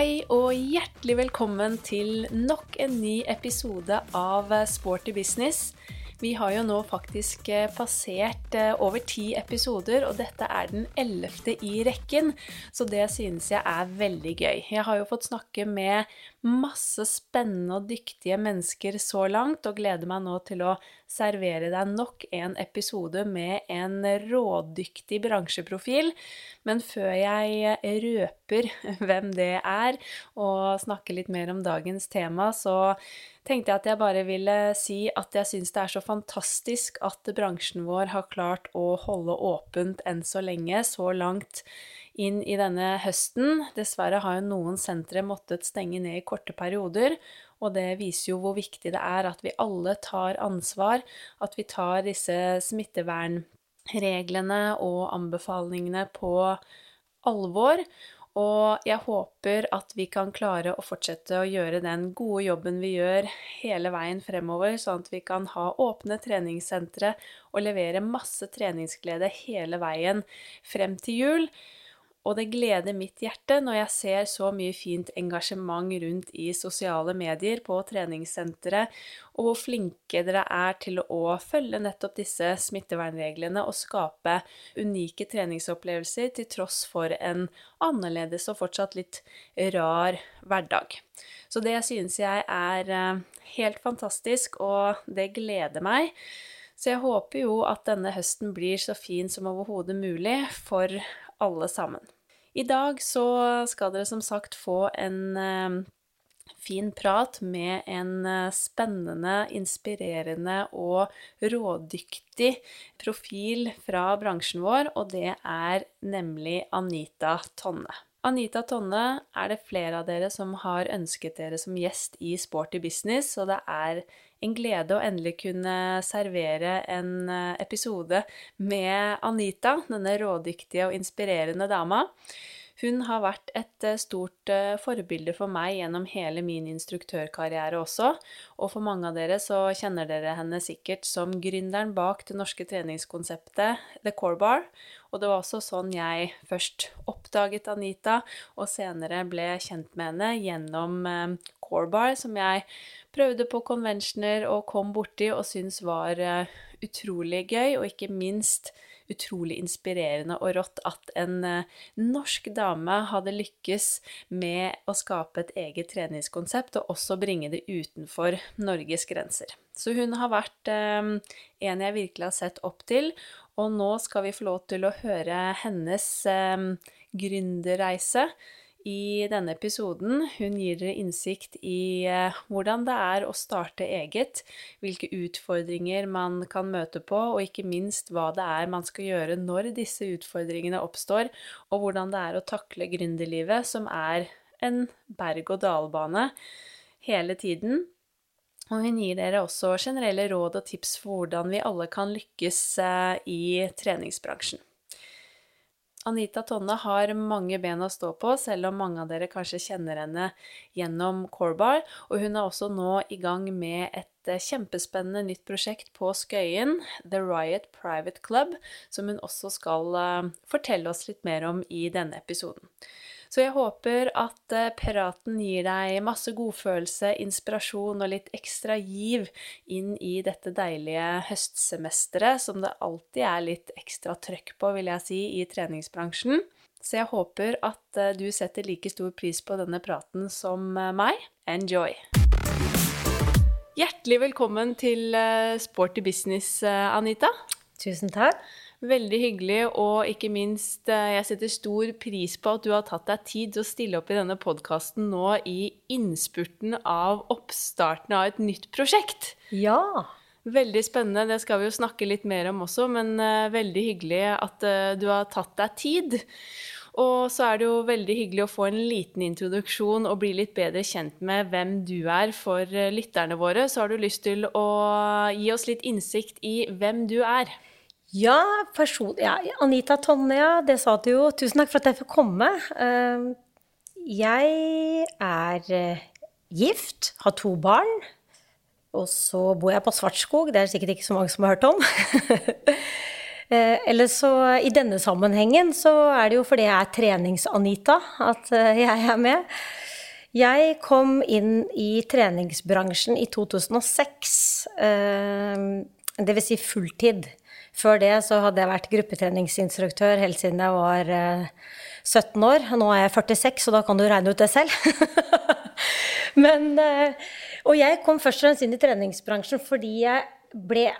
Hei og hjertelig velkommen til nok en ny episode av Sporty business. Vi har jo nå faktisk eh, passert eh, over ti episoder, og dette er den ellevte i rekken, så det synes jeg er veldig gøy. Jeg har jo fått snakke med masse spennende og dyktige mennesker så langt, og gleder meg nå til å servere deg nok en episode med en rådyktig bransjeprofil. Men før jeg røper hvem det er, og snakker litt mer om dagens tema, så tenkte jeg at jeg bare ville si at jeg syns det er så fantastisk at bransjen vår har klart å holde åpent enn så lenge, så langt inn i denne høsten. Dessverre har jo noen sentre måttet stenge ned i korte perioder, og det viser jo hvor viktig det er at vi alle tar ansvar, at vi tar disse smittevernreglene og anbefalingene på alvor, og jeg håper at vi kan klare å fortsette å gjøre den gode jobben vi gjør hele veien fremover, sånn at vi kan ha åpne treningssentre og levere masse treningsglede hele veien frem til jul. Og det gleder mitt hjerte når jeg ser så mye fint engasjement rundt i sosiale medier på treningssenteret, og hvor flinke dere er til å følge nettopp disse smittevernreglene og skape unike treningsopplevelser til tross for en annerledes og fortsatt litt rar hverdag. Så det synes jeg er eh, helt fantastisk, og det gleder meg. Så jeg håper jo at denne høsten blir så fin som overhodet mulig for alle sammen. I dag så skal dere som sagt få en eh, fin prat med en eh, spennende, inspirerende og rådyktig profil fra bransjen vår, og det er nemlig Anita Tonne. Anita Tonne er det flere av dere som har ønsket dere som gjest i Sporty business, og det er en glede å endelig kunne servere en eh, episode med Anita, denne rådyktige og inspirerende dama. Hun har vært et eh, stort eh, forbilde for meg gjennom hele min instruktørkarriere også, og for mange av dere så kjenner dere henne sikkert som gründeren bak det norske treningskonseptet The Core Bar, og det var også sånn jeg først oppdaget Anita, og senere ble kjent med henne gjennom Core Bar, som jeg prøvde på conventioner og kom borti og syntes var eh, utrolig gøy, og ikke minst utrolig inspirerende og rått at en eh, norsk dame hadde lykkes med å skape et eget treningskonsept, og også bringe det utenfor Norges grenser. Så hun har vært eh, en jeg virkelig har sett opp til, og nå skal vi få lov til å høre hennes eh, gründerreise i denne episoden. Hun gir dere innsikt i eh, hvordan det er å starte eget, hvilke utfordringer man kan møte på, og ikke minst hva det er man skal gjøre når disse utfordringene oppstår, og hvordan det er å takle gründerlivet, som er en berg-og-dal-bane hele tiden. Og hun gir dere også generelle råd og tips for hvordan vi alle kan lykkes eh, i treningsbransjen. Anita Tonne har mange ben å stå på, selv om mange av dere kanskje kjenner henne gjennom Corbar. Og hun er også nå i gang med et eh, kjempespennende nytt prosjekt på Skøyen, The Riot Private Club, som hun også skal uh, fortelle oss litt mer om i denne episoden. Så jeg håper at piraten praten gir deg masse godfølelse, inspirasjon og litt ekstra giv inn i dette deilige høstsemesteret, som det alltid er litt ekstra trøkk på, vil jeg si, i treningsbransjen. Så jeg håper at eh, du setter like stor pris på denne praten som eh, meg. Enjoy! Hjertelig velkommen til Sporty business, Anita. Tusen takk. Veldig hyggelig, og ikke minst, eh, jeg setter stor pris på at du har tatt deg tid til å stille opp i denne podkasten nå i innspurten av oppstarten av et nytt prosjekt. Ja. Veldig spennende, det skal vi jo snakke litt mer om også, men uh, veldig hyggelig at uh, du har tatt deg tid. Og så er det jo veldig hyggelig å få en liten introduksjon og bli litt bedre kjent med hvem du er for lytterne våre. Så har du lyst til å gi oss litt innsikt i hvem du er. Ja, person, ja, Anita Tonja. Det sa du jo. Tusen takk for at jeg fikk komme. Ehm, jeg er eh, gift, har to barn. Og så bor jeg på Svartskog. Det er sikkert ikke så mange som har hørt om. Eh, eller så i denne sammenhengen så er det jo fordi jeg er trenings-Anita at eh, jeg er med. Jeg kom inn i treningsbransjen i 2006. Eh, det vil si fulltid. Før det så hadde jeg vært gruppetreningsinstruktør helt siden jeg var 17 år. Nå er jeg 46, så da kan du regne ut det selv. Men, og jeg kom først og fremst inn i treningsbransjen fordi jeg ble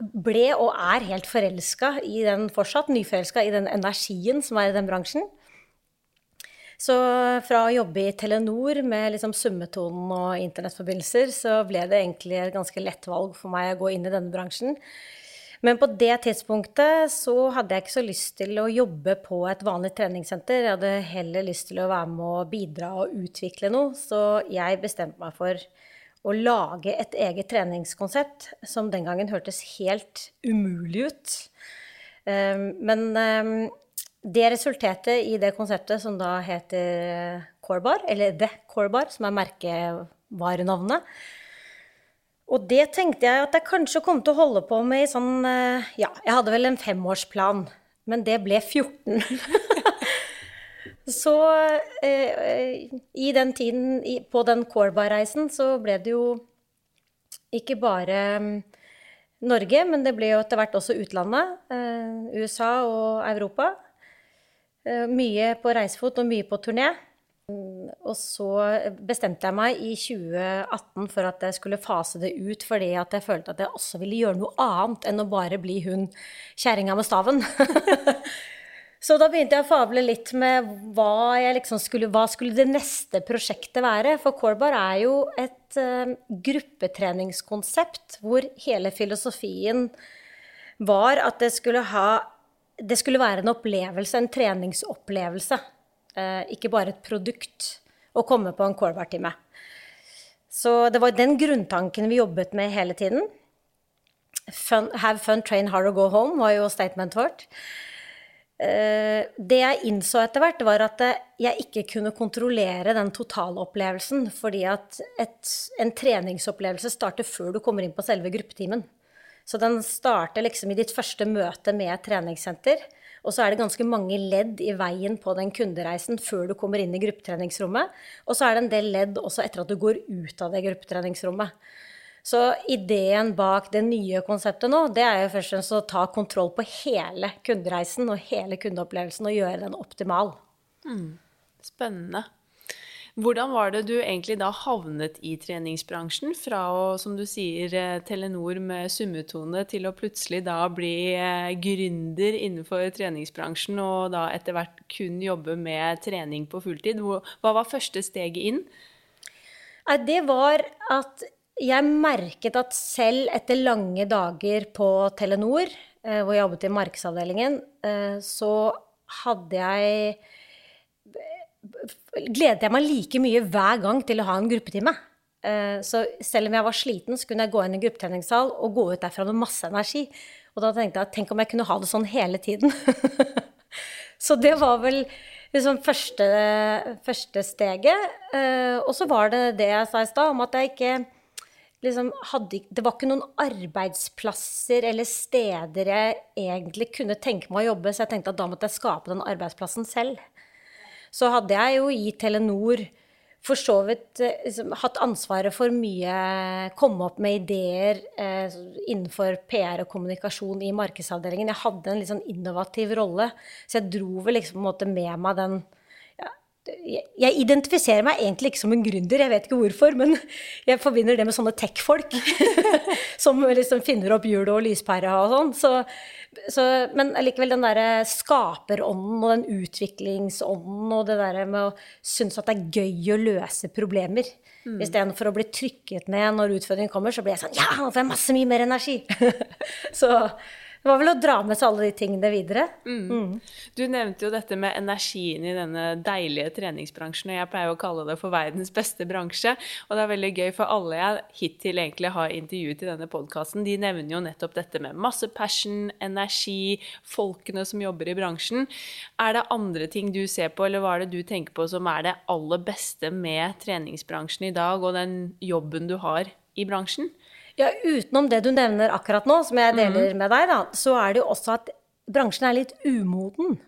ble og er helt forelska i den fortsatt, nyforelska i den energien som er i den bransjen. Så fra å jobbe i Telenor med liksom summetonen og internettforbindelser, så ble det egentlig et ganske lett valg for meg å gå inn i denne bransjen. Men på det tidspunktet så hadde jeg ikke så lyst til å jobbe på et vanlig treningssenter. Jeg hadde heller lyst til å være med og bidra og utvikle noe. Så jeg bestemte meg for å lage et eget treningskonsept som den gangen hørtes helt umulig ut. Ehm, men ehm, det resulterte i det konseptet som da heter Corebar, eller The Corebar, som er merkevarenavnet. Og det tenkte jeg at jeg kanskje kom til å holde på med i sånn eh, Ja, jeg hadde vel en femårsplan, men det ble 14. Så eh, i den tiden, på den Corba-reisen, så ble det jo ikke bare um, Norge, men det ble jo etter hvert også utlandet. Eh, USA og Europa. Eh, mye på reisefot og mye på turné. Mm, og så bestemte jeg meg i 2018 for at jeg skulle fase det ut, fordi at jeg følte at jeg også ville gjøre noe annet enn å bare bli hun kjerringa med staven. Så da begynte jeg å fable litt med hva, liksom skulle, hva skulle det neste prosjektet være. For Corbar er jo et uh, gruppetreningskonsept hvor hele filosofien var at det skulle, ha, det skulle være en opplevelse, en treningsopplevelse. Uh, ikke bare et produkt å komme på en Corbar-time. Så det var den grunntanken vi jobbet med hele tiden. Fun, have fun, train hard or go home var jo statementet vårt. Eh, det jeg innså etter hvert, var at jeg ikke kunne kontrollere den totalopplevelsen. Fordi at et, en treningsopplevelse starter før du kommer inn på selve gruppetimen. Så den starter liksom i ditt første møte med et treningssenter. Og så er det ganske mange ledd i veien på den kundereisen før du kommer inn i gruppetreningsrommet. Og så er det en del ledd også etter at du går ut av det gruppetreningsrommet. Så ideen bak det nye konseptet nå, det er jo først og fremst å ta kontroll på hele kundereisen og hele kundeopplevelsen og gjøre den optimal. Mm. Spennende. Hvordan var det du egentlig da havnet i treningsbransjen? Fra å, som du sier, eh, Telenor med summetone, til å plutselig da bli eh, gründer innenfor treningsbransjen, og da etter hvert kun jobbe med trening på fulltid. Hva var første steget inn? Det var at jeg merket at selv etter lange dager på Telenor, eh, hvor jeg jobbet i markedsavdelingen, så hadde jeg Gledet jeg meg like mye hver gang til å ha en gruppetime. Eh, så selv om jeg var sliten, så kunne jeg gå inn i en gruppetreningssal og gå ut derfra med masse energi. Og da tenkte jeg tenk om jeg kunne ha det sånn hele tiden. så det var vel liksom første, første steget. Og så var det det jeg sa i stad, om at jeg ikke liksom hadde, Det var ikke noen arbeidsplasser eller steder jeg egentlig kunne tenke meg å jobbe, så jeg tenkte at da måtte jeg skape den arbeidsplassen selv. Så hadde jeg jo i Telenor for så vidt eh, liksom, hatt ansvaret for mye Komme opp med ideer eh, innenfor PR og kommunikasjon i markedsavdelingen. Jeg hadde en litt sånn innovativ rolle, så jeg dro vel liksom på en måte med meg den jeg identifiserer meg egentlig ikke som en gründer, jeg vet ikke hvorfor, men jeg forbinder det med sånne tech-folk som liksom finner opp hjulet og lyspæra og sånn. Så, så, men allikevel den derre skaperånden og den utviklingsånden og det derre med å synes at det er gøy å løse problemer. Mm. Istedenfor å bli trykket ned når utfordringen kommer, så blir jeg sånn Ja, nå får jeg masse mye mer energi! så det var vel å dra med seg alle de tingene videre. Mm. Mm. Du nevnte jo dette med energien i denne deilige treningsbransjen, og jeg pleier å kalle det for verdens beste bransje. Og det er veldig gøy, for alle jeg hittil egentlig har intervjuet i denne podkasten, de nevner jo nettopp dette med masse passion, energi, folkene som jobber i bransjen. Er det andre ting du ser på, eller hva er det du tenker på som er det aller beste med treningsbransjen i dag, og den jobben du har i bransjen? Ja, utenom det du nevner akkurat nå, som jeg deler mm. med deg, da, så er det jo også at bransjen er litt umoden.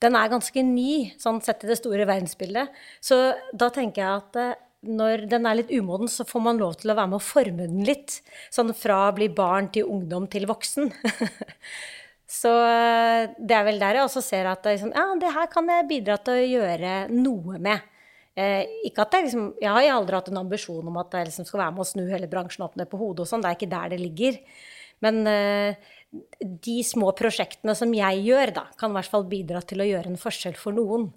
den er ganske ny, sånn sett i det store verdensbildet. Så da tenker jeg at eh, når den er litt umoden, så får man lov til å være med å forme den litt. Sånn fra å bli barn til ungdom til voksen. så eh, det er vel der jeg også ser at liksom, ja, det her kan jeg bidra til å gjøre noe med. Eh, ikke at jeg, liksom, jeg har aldri hatt en ambisjon om at jeg liksom skal være med å snu hele bransjen opp ned på hodet. og sånn, Det er ikke der det ligger. Men eh, de små prosjektene som jeg gjør, da, kan i hvert fall bidra til å gjøre en forskjell for noen.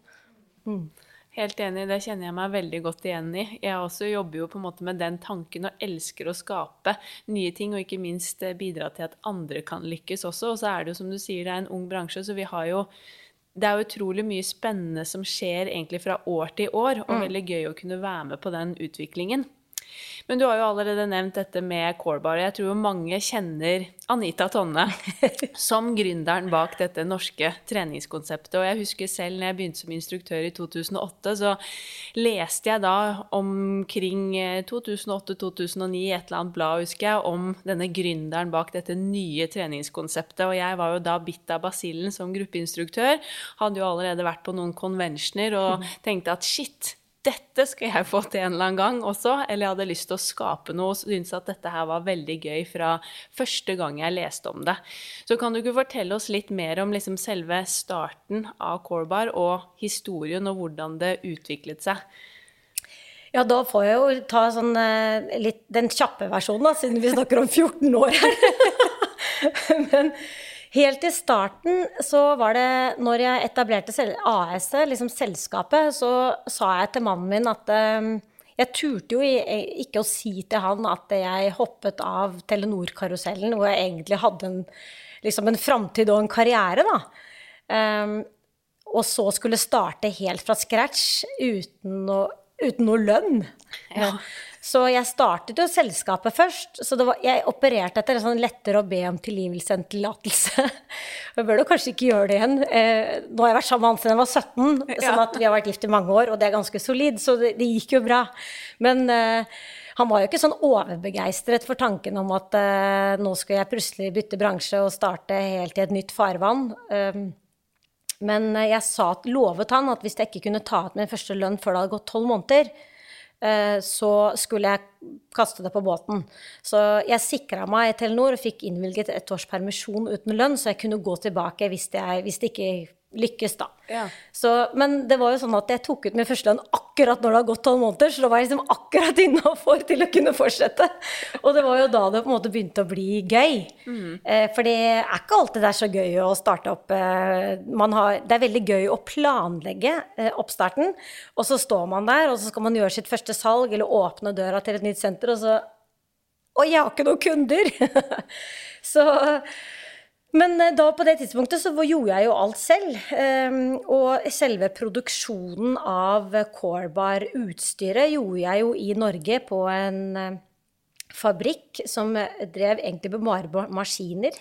Mm. Helt enig, det kjenner jeg meg veldig godt igjen i. Jeg også jobber jo på en måte med den tanken og elsker å skape nye ting, og ikke minst eh, bidra til at andre kan lykkes også. Og så er det jo som du sier, det er en ung bransje, så vi har jo det er utrolig mye spennende som skjer egentlig fra år til år, og mm. veldig gøy å kunne være med på den utviklingen. Men du har jo allerede nevnt dette med Corebar. Jeg tror jo mange kjenner Anita Tonne som gründeren bak dette norske treningskonseptet. Og jeg husker selv når jeg begynte som instruktør i 2008, så leste jeg da omkring 2008-2009 i et eller annet blad, husker jeg, om denne gründeren bak dette nye treningskonseptet. Og jeg var jo da bitt av basillen som gruppeinstruktør. Hadde jo allerede vært på noen konvensjoner og tenkte at shit, dette skal jeg få til en eller annen gang også. Eller jeg hadde lyst til å skape noe og syntes at dette her var veldig gøy fra første gang jeg leste om det. Så kan du ikke fortelle oss litt mer om liksom selve starten av Corbar og historien og hvordan det utviklet seg? Ja, da får jeg jo ta sånn, eh, litt den kjappe versjonen, da, siden vi snakker om 14 år her. Men Helt i starten så var det Når jeg etablerte AS-et, liksom selskapet, så sa jeg til mannen min at um, jeg turte jo ikke å si til han at jeg hoppet av Telenor-karusellen, hvor jeg egentlig hadde en, liksom en framtid og en karriere, da. Um, og så skulle starte helt fra scratch uten noe, uten noe lønn. Ja. Så jeg startet jo selskapet først. Så var, jeg opererte etter en sånn lettere å be om tilgivelse enn tillatelse. Jeg bør jo kanskje ikke gjøre det igjen. Eh, nå har jeg vært sammen med han siden jeg var 17, sånn at vi har vært gift i mange år, og det er ganske solid, så det, det gikk jo bra. Men eh, han var jo ikke sånn overbegeistret for tanken om at eh, nå skal jeg plutselig bytte bransje og starte helt i et nytt farvann. Um, men jeg sa, lovet han at hvis jeg ikke kunne ta ut min første lønn før det hadde gått tolv måneder, Eh, så skulle jeg kaste det på båten. Så jeg sikra meg i Telenor og fikk innvilget et års permisjon uten lønn, så jeg kunne gå tilbake hvis, jeg, hvis det ikke lykkes, da. Ja. Så, men det var jo sånn at jeg tok ut min første lønn akkurat når det har gått tolv måneder, så da var jeg liksom akkurat innafor til å kunne fortsette. Og det var jo da det på en måte begynte å bli gøy. Mm. Eh, for det er ikke alltid det er så gøy å starte opp eh, har, Det er veldig gøy å planlegge eh, oppstarten, og så står man der, og så skal man gjøre sitt første salg eller åpne døra til et nytt senter, og så Oi, jeg har ikke noen kunder! så men eh, da på det tidspunktet så gjorde jeg jo alt selv. Ehm, og selve produksjonen av Corbar-utstyret gjorde jeg jo i Norge på en eh, fabrikk som drev egentlig med bare maskiner.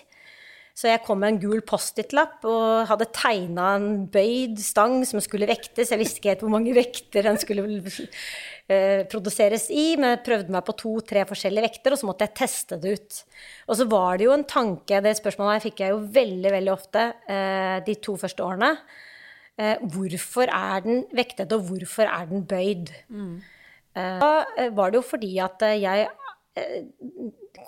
Så jeg kom med en gul Post-It-lapp og hadde tegna en bøyd stang som skulle vektes. Jeg visste ikke helt hvor mange vekter den skulle uh, produseres i, men jeg prøvde meg på to-tre forskjellige vekter, og så måtte jeg teste det ut. Og så var det jo en tanke, det spørsmålet her fikk jeg jo veldig, veldig ofte uh, de to første årene. Uh, hvorfor er den vektet, og hvorfor er den bøyd? Mm. Da var det jo fordi at jeg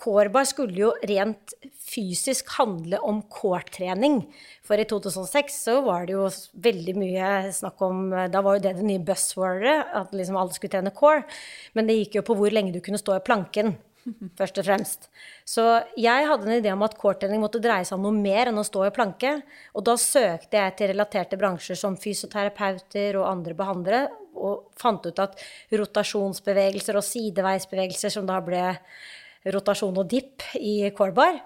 Kårbar skulle jo rent fysisk handle om core-trening. For i 2006 så var det jo veldig mye snakk om Da var jo det det nye buzzwordet, at liksom alle skulle trene core. Men det gikk jo på hvor lenge du kunne stå i planken, først og fremst. Så jeg hadde en idé om at core-trening måtte dreie seg om noe mer enn å stå i planke. Og da søkte jeg til relaterte bransjer som fysioterapeuter og andre behandlere, og fant ut at rotasjonsbevegelser og sideveisbevegelser som da ble rotasjon og dipp i corebar,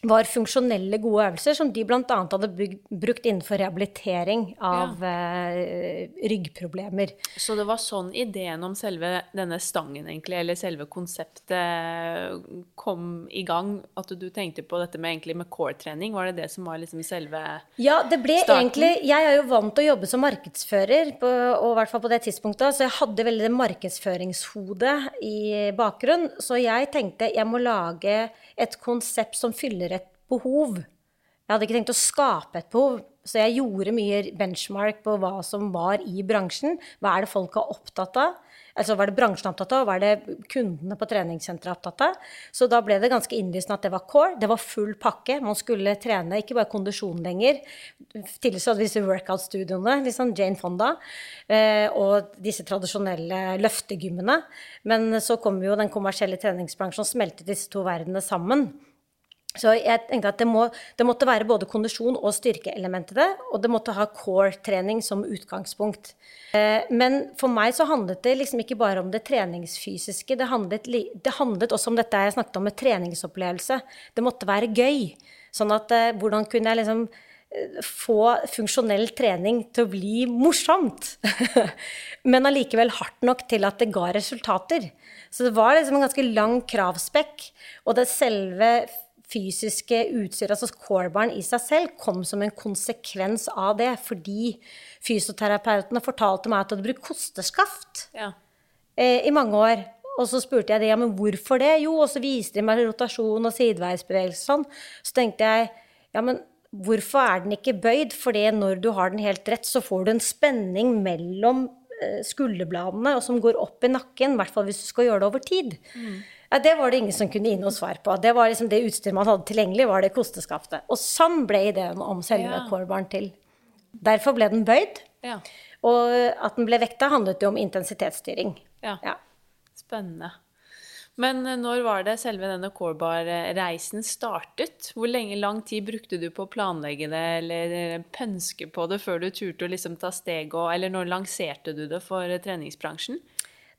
var funksjonelle, gode øvelser som de bl.a. hadde brukt innenfor rehabilitering av ja. uh, ryggproblemer. Så det var sånn ideen om selve denne stangen, egentlig, eller selve konseptet kom i gang? At du tenkte på dette med, egentlig, med core-trening? Var det det som var liksom selve Ja, det ble starten? egentlig Jeg er jo vant til å jobbe som markedsfører, på, og i hvert fall på det tidspunktet, så jeg hadde veldig det markedsføringshodet i bakgrunnen. Så jeg tenkte jeg må lage et konsept som fyller behov. Jeg hadde ikke tenkt å skape et behov, Så jeg gjorde mye benchmark på hva som var i bransjen. Hva er det folk er opptatt av? Altså var det bransjen opptatt av, og var det kundene på treningssenteret opptatt av? Så da ble det ganske innlysende at det var core. Det var full pakke. Man skulle trene ikke bare kondisjon lenger. Tidligere hadde vi disse workout-studioene, liksom Jane Fonda, eh, og disse tradisjonelle løftegymmene. Men så kom jo den kommersielle treningsbransjen og smeltet disse to verdenene sammen. Så jeg tenkte at det, må, det, måtte være både kondisjon og styrkeelement i det, og det måtte ha core-trening som utgangspunkt. Eh, men for meg så handlet det liksom ikke bare om det treningsfysiske, det handlet, det handlet også om dette jeg snakket om med treningsopplevelse. Det måtte være gøy. Sånn at eh, hvordan kunne jeg liksom eh, få funksjonell trening til å bli morsomt. Men allikevel hardt nok til at det ga resultater. Så det var liksom en ganske lang kravspekk. Og det selve fysiske utstyret, altså corebaren i seg selv, kom som en konsekvens av det. Fordi fysioterapeutene fortalte meg at jeg hadde brukt kosteskaft ja. eh, i mange år. Og så spurte jeg det, ja, men hvorfor det? Jo, og så viste de meg rotasjon og sideveisbevegelse sånn. Så tenkte jeg, ja, men hvorfor er den ikke bøyd? Fordi når du har den helt rett, så får du en spenning mellom eh, skulderbladene, og som går opp i nakken. I hvert fall hvis du skal gjøre det over tid. Mm. Ja, det var det ingen som kunne gi noe svar på. Det var liksom det utstyret man hadde tilgjengelig, var det kosteskaftet. Og sånn ble ideen om selve ja. til. Derfor ble den bøyd. Ja. Og at den ble vekta, handlet jo om intensitetsstyring. Ja. ja. Spennende. Men eh, når var det selve denne corebar-reisen startet? Hvor lenge, lang tid brukte du på å planlegge det eller eh, pønske på det før du turte å liksom ta steg Eller når lanserte du det for treningsbransjen?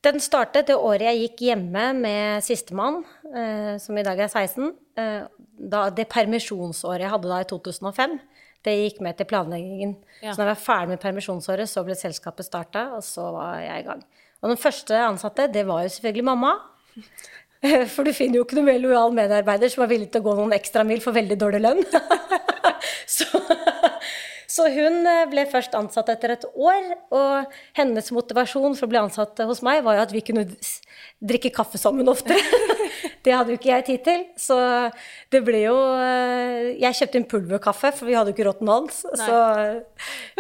Den startet det året jeg gikk hjemme med sistemann, eh, som i dag er 16. Eh, da, det permisjonsåret jeg hadde da i 2005, det gikk med til planleggingen. Ja. Så når jeg var ferdig med permisjonsåret, så ble selskapet starta, og så var jeg i gang. Og den første ansatte, det var jo selvfølgelig mamma. For du finner jo ikke noe mer lojal medarbeider som er villig til å gå noen ekstra mil for veldig dårlig lønn. så så hun eh, ble først ansatt etter et år, og hennes motivasjon for å bli ansatt hos meg var jo at vi kunne drikke kaffe sammen oftere. det hadde jo ikke jeg tid til. Så det ble jo eh, Jeg kjøpte inn pulverkaffe, for vi hadde jo ikke råd til noe annet. Så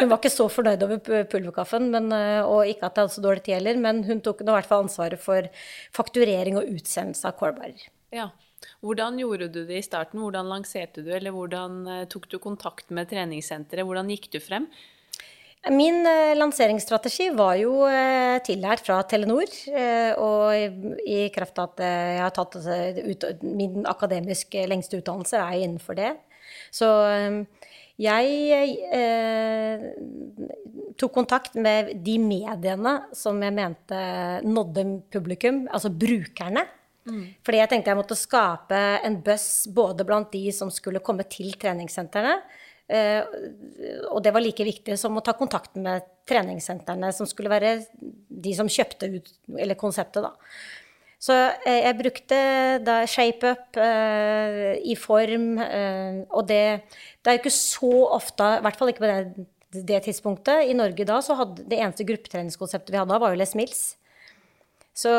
hun var ikke så fornøyd over pulverkaffen, men, eh, og ikke at jeg hadde så dårlig tid heller, men hun tok nå i hvert fall ansvaret for fakturering og utsendelse av kålbærer. Ja. Hvordan gjorde du det i starten? Hvordan lanserte du, eller hvordan eh, tok du kontakt med treningssenteret? Hvordan gikk du frem? Min eh, lanseringsstrategi var jo eh, tillært fra Telenor. og i kraft av at jeg har tatt ut, min akademisk lengste utdannelse, er innenfor det. Så jeg eh, tok kontakt med de mediene som jeg mente nådde publikum, altså brukerne. Mm. Fordi jeg tenkte jeg måtte skape en buzz både blant de som skulle komme til treningssentrene, eh, og det var like viktig som å ta kontakt med treningssentrene, som skulle være de som kjøpte ut Eller konseptet, da. Så eh, jeg brukte da ShapeUp eh, i form, eh, og det, det er jo ikke så ofte, i hvert fall ikke på det, det tidspunktet. I Norge da så hadde det eneste gruppetreningskonseptet vi hadde da, var jo Les Mills. Så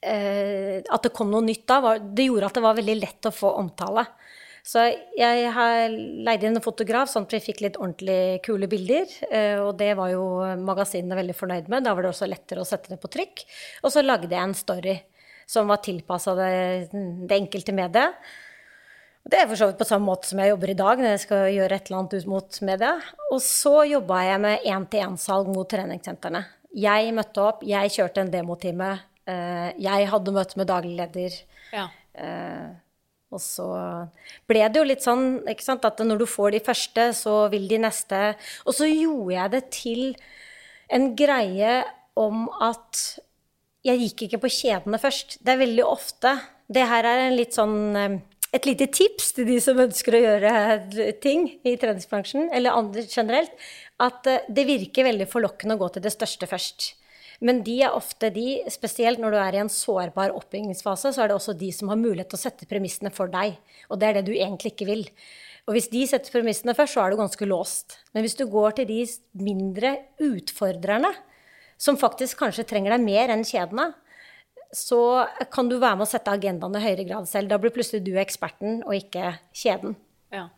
at det kom noe nytt da, det gjorde at det var veldig lett å få omtale. Så jeg har leid inn en fotograf, sånn at vi fikk litt ordentlig kule bilder. Eh, og det var jo magasinene veldig fornøyd med. Da var det også lettere å sette det på trykk. Og så lagde jeg en story som var tilpassa det, det, enkelte mediet. Det er for så vidt på samme måte som jeg jobber i dag når jeg skal gjøre et eller annet ut mot media. Og så jobba jeg med én-til-én-salg mot treningssentrene. Jeg møtte opp, jeg kjørte en demotime jeg hadde møte med daglig leder. Ja. Uh, og så ble det jo litt sånn ikke sant, at når du får de første, så vil de neste. Og så gjorde jeg det til en greie om at jeg gikk ikke på kjedene først. Det er veldig ofte Det her er sånn eh, et lite tips til de som ønsker å gjøre ting i treningsbransjen, eller andre generelt, at det virker veldig forlokkende å gå til det største først. Men de er ofte de, spesielt når du er i en sårbar oppbyggingsfase, så er det også de som har mulighet til å sette premissene for deg. Og det er det du egentlig ikke vil. Og hvis de setter premissene først, så er du ganske låst. Men hvis du går til de mindre utfordrerne, som faktisk kanskje trenger deg mer enn kjedene, så kan du være med å sette agendaen i høyere grad selv. Da blir plutselig du eksperten, og ikke kjeden. Ja.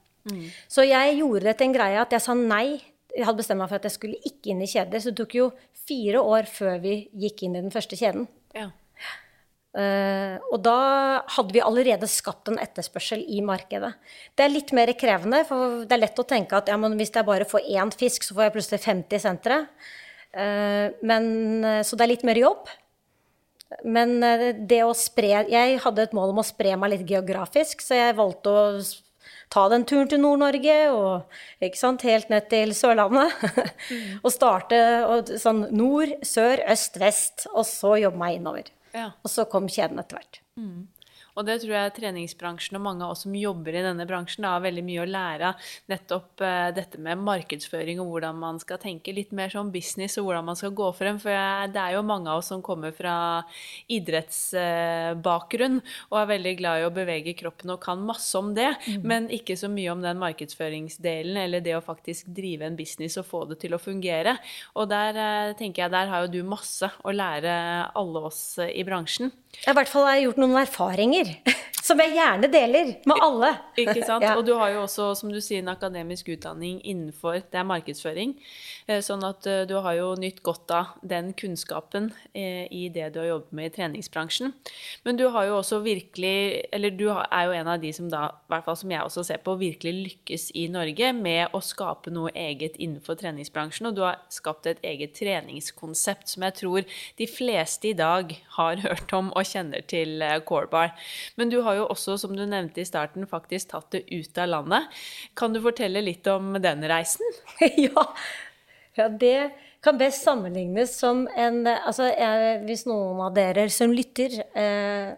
Så jeg gjorde det til en greie at jeg sa nei. Jeg hadde bestemt meg for at jeg skulle ikke inn i kjeder. Så det tok jo fire år før vi gikk inn i den første kjeden. Ja. Uh, og da hadde vi allerede skapt en etterspørsel i markedet. Det er litt mer krevende, for det er lett å tenke at ja, hvis jeg bare får én fisk, så får jeg plutselig 50 sentre. Uh, men, eh, så det er litt mer jobb. Men uh, det å spre Jeg hadde et mål om å spre meg litt geografisk, så jeg valgte å ta den turen til Nord-Norge og ikke sant, helt ned til Sørlandet. Mm. og starte og, sånn nord, sør, øst, vest, og så jobbe meg innover. Ja. Og så kom kjeden etter hvert. Mm. Og det tror jeg treningsbransjen og mange av oss som jobber i denne bransjen, har veldig mye å lære av. Nettopp uh, dette med markedsføring og hvordan man skal tenke litt mer sånn business og hvordan man skal gå frem. For jeg, det er jo mange av oss som kommer fra idrettsbakgrunn og er veldig glad i å bevege kroppen og kan masse om det, mm. men ikke så mye om den markedsføringsdelen eller det å faktisk drive en business og få det til å fungere. Og der uh, tenker jeg der har jo du masse å lære alle oss i bransjen. I hvert fall har jeg gjort noen erfaringer som jeg gjerne deler med alle. Ikke sant? Ja. Og du har jo også, som du sier, en akademisk utdanning innenfor det er markedsføring. Eh, sånn at eh, du har jo nytt godt av den kunnskapen eh, i det du har jobbet med i treningsbransjen. Men du har jo også virkelig Eller du er jo en av de som da, i hvert fall som jeg også ser på, virkelig lykkes i Norge med å skape noe eget innenfor treningsbransjen. Og du har skapt et eget treningskonsept som jeg tror de fleste i dag har hørt om og kjenner til Corebar. Men du har jo også, som du nevnte i starten, faktisk tatt det ut av landet. Kan du fortelle litt om den reisen? ja. ja, det kan best sammenlignes som en altså, jeg, Hvis noen av dere som lytter, eh,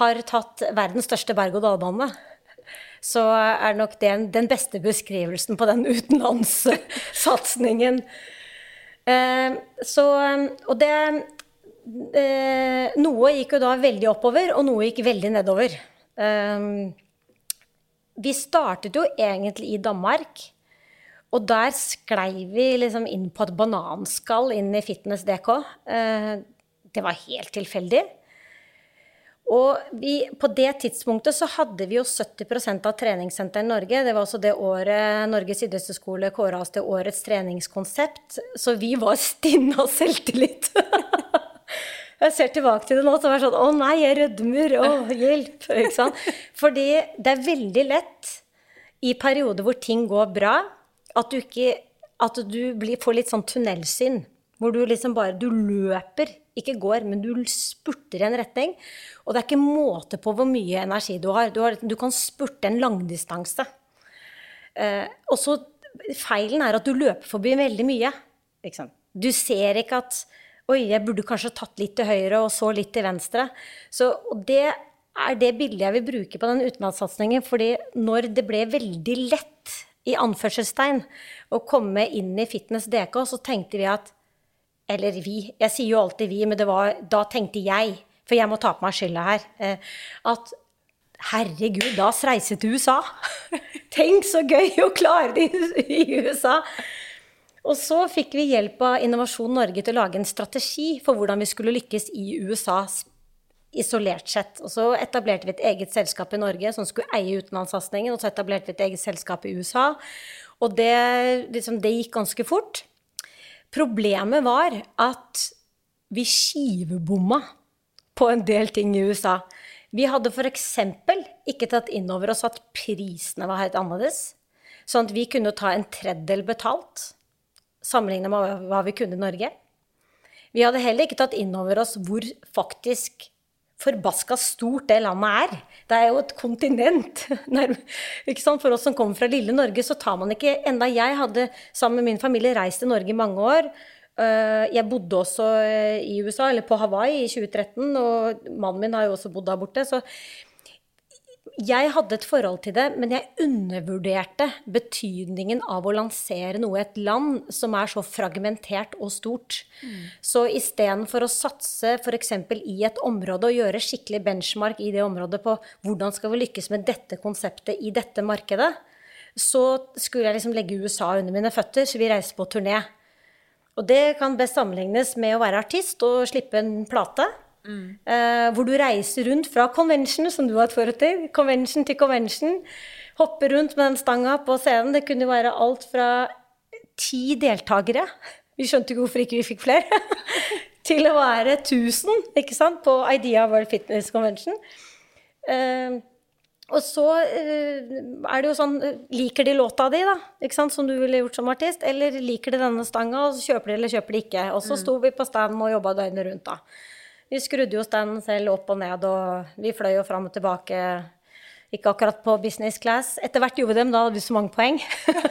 har tatt verdens største berg-og-dal-bane, så er nok det den beste beskrivelsen på den utenlandssatsingen. Eh, så, og det eh, Noe gikk jo da veldig oppover, og noe gikk veldig nedover. Eh, vi startet jo egentlig i Danmark. Og der sklei vi liksom inn på et bananskall inn i Fitness DK. Eh, det var helt tilfeldig. Og vi, på det tidspunktet så hadde vi jo 70% av treningssenteret i Norge. Det var også det året Norges idrettshøyskole kåra oss til årets treningskonsept. Så vi var stinne av selvtillit. Jeg ser tilbake til det nå, så er det sånn Å nei, jeg rødmer. Å, hjelp. Ikke sant? Fordi det er veldig lett i perioder hvor ting går bra, at du ikke At du blir, får litt sånn tunnelsyn. Hvor du liksom bare Du løper. Ikke går, men du spurter i en retning. Og det er ikke måte på hvor mye energi du har. Du, har, du kan spurte en langdistanse. Eh, og så Feilen er at du løper forbi veldig mye. Du ser ikke at Oi, jeg burde kanskje tatt litt til høyre og så litt til venstre. Så det er det bildet jeg vil bruke på den utenlandssatsingen. fordi når det ble veldig lett, i anførselstegn, å komme inn i Fitness DK, så tenkte vi at Eller vi. Jeg sier jo alltid vi, men var, da tenkte jeg, for jeg må ta på meg skylda her, eh, at herregud, da oss reise til USA! Tenk så gøy å klare det i USA! Og så fikk vi hjelp av Innovasjon Norge til å lage en strategi for hvordan vi skulle lykkes i USA isolert sett. Og så etablerte vi et eget selskap i Norge som skulle eie utenlandssatsingen. Og så etablerte vi et eget selskap i USA. Og det, liksom, det gikk ganske fort. Problemet var at vi skivebomma på en del ting i USA. Vi hadde f.eks. ikke tatt inn over oss at prisene var helt annerledes. Sånn at vi kunne ta en tredjedel betalt sammenligna med hva vi kunne i Norge. Vi hadde heller ikke tatt inn over oss hvor faktisk forbaska stort det landet er. Det er jo et kontinent. For oss som kommer fra lille Norge, så tar man ikke Enda jeg hadde sammen med min familie reist til Norge i mange år. Eh, jeg bodde også eh, i USA, eller på Hawaii, i 2013, og mannen min har jo også bodd der borte. Så jeg hadde et forhold til det, men jeg undervurderte betydningen av å lansere noe i et land som er så fragmentert og stort. Mm. Så istedenfor å satse f.eks. i et område og gjøre skikkelig benchmark i det området på hvordan skal vi lykkes med dette konseptet i dette markedet, så skulle jeg liksom legge USA under mine føtter, så vi reiste på turné. Og det kan best sammenlignes med å være artist og slippe en plate. Mm. Uh, hvor du reiser rundt fra convention, som du har et forhold til, convention til convention. hoppe rundt med den stanga på scenen. Det kunne være alt fra ti deltakere Vi skjønte ikke hvorfor ikke vi fikk flere. til å være 1000 ikke sant, på Idea World Fitness Convention. Uh, og så uh, er det jo sånn Liker de låta di, da? Ikke sant, Som du ville gjort som artist? Eller liker de denne stanga, og så kjøper de eller kjøper de ikke? Og så sto vi på stand og jobba døgnet rundt, da. Vi skrudde jo standen selv opp og ned, og vi fløy jo fram og tilbake. Ikke akkurat på business class. Etter hvert gjorde vi dem, da hadde vi så mange poeng.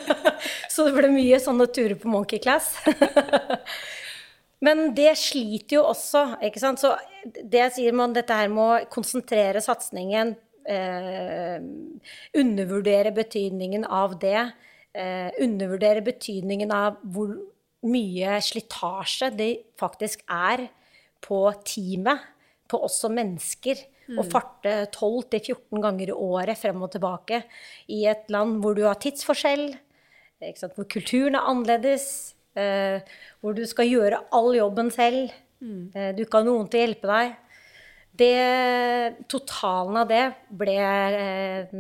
så det ble mye sånne turer på monkey class. Men det sliter jo også, ikke sant. Så det jeg sier man dette her med å konsentrere satsingen, eh, undervurdere betydningen av det, eh, undervurdere betydningen av hvor mye slitasje det faktisk er på teamet, på oss som mennesker. Mm. Å farte 12-14 ganger i året frem og tilbake i et land hvor du har tidsforskjell, hvor kulturen er annerledes, eh, hvor du skal gjøre all jobben selv. Mm. Eh, du ikke har noen til å hjelpe deg. Det, totalen av det ble eh,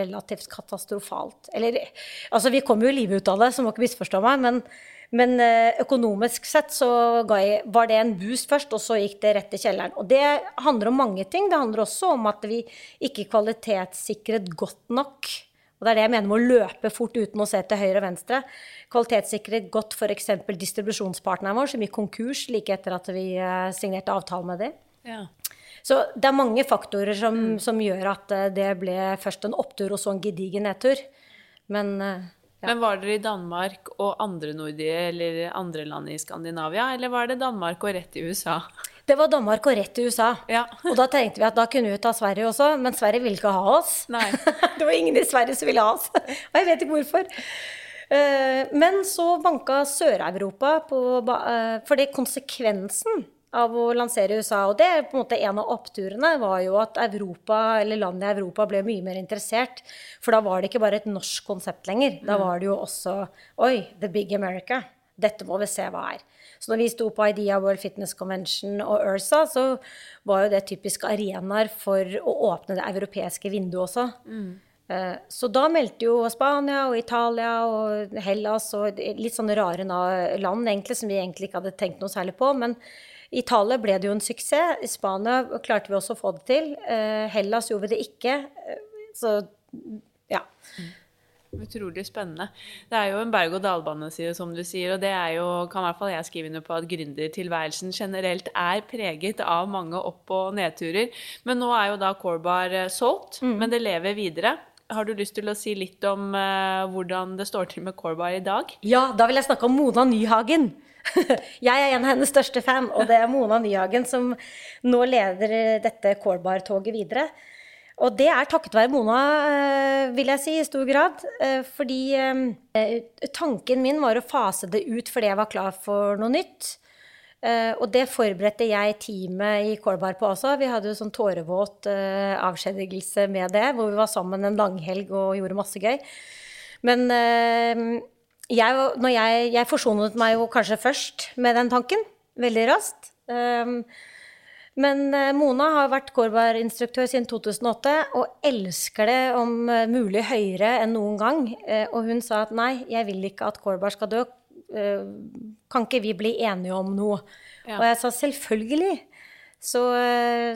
relativt katastrofalt. Eller altså, vi kom jo i live ut av det, så må ikke misforstå meg, men men eh, økonomisk sett så var det en boost først, og så gikk det rett til kjelleren. Og det handler om mange ting. Det handler også om at vi ikke kvalitetssikret godt nok. Og det er det jeg mener med å løpe fort uten å se til høyre og venstre. Kvalitetssikret godt f.eks. distribusjonspartneren vår, som gikk konkurs like etter at vi eh, signerte avtale med dem. Ja. Så det er mange faktorer som, som, gjør at eh, det ble først en opptur og så en gedigen nedtur. Men ja. Men var dere i Danmark og andre nordige eller andre land i Skandinavia, eller var det Danmark og rett i USA? Det var Danmark og rett til USA. Ja. og da tenkte vi at da kunne vi ta Sverige også, men Sverige ville ikke ha oss. det var ingen i Sverige som ville ha oss. Og jeg vet ikke hvorfor. Eh, men så banka Sør-Europa på eh, Fordi konsekvensen av å lansere i USA. Og det er på en måte en av oppturene var jo at Europa, eller landet i Europa ble mye mer interessert. For da var det ikke bare et norsk konsept lenger. Da mm. var det jo også Oi, The Big America. Dette må vi se hva er. Så når vi sto på Idea World Fitness Convention og URSA, så var jo det typisk arenaer for å åpne det europeiske vinduet også. Mm. Eh, så da meldte jo Spania og Italia og Hellas og litt sånne rare land egentlig, som vi egentlig ikke hadde tenkt noe særlig på. Men i Italia ble det jo en suksess. I Spania klarte vi også å få det til. Eh, Hellas gjorde vi det ikke. Eh, så ja. Mm. Utrolig spennende. Det er jo en berg-og-dal-bane, som du sier. Og det er jo, kan i hvert fall jeg skrive under på, at gründertilværelsen generelt er preget av mange opp- og nedturer. Men nå er jo da Corbar eh, solgt, mm. men det lever videre. Har du lyst til å si litt om uh, hvordan det står til med Corbar i dag? Ja, da vil jeg snakke om Mona Nyhagen. Jeg er en av hennes største fan, og det er Mona Nyhagen som nå leder dette Corbar-toget videre. Og det er takket være Mona, eh, vil jeg si, i stor grad. Eh, fordi eh, tanken min var å fase det ut fordi jeg var klar for noe nytt. Og det forberedte jeg teamet i Corbar på også. Vi hadde jo sånn tårevåt avskjedigelse med det, hvor vi var sammen en langhelg og gjorde masse gøy. Men jeg, jeg, jeg, forsonet meg jo kanskje først med den tanken. Veldig raskt. Um, men uh, Mona har vært Korbar-instruktør siden 2008 og elsker det om uh, mulig høyere enn noen gang. Uh, og hun sa at nei, jeg vil ikke at Korbar skal dø. kan ikke vi bli enige om noe? Ja. Og jeg sa selvfølgelig. Så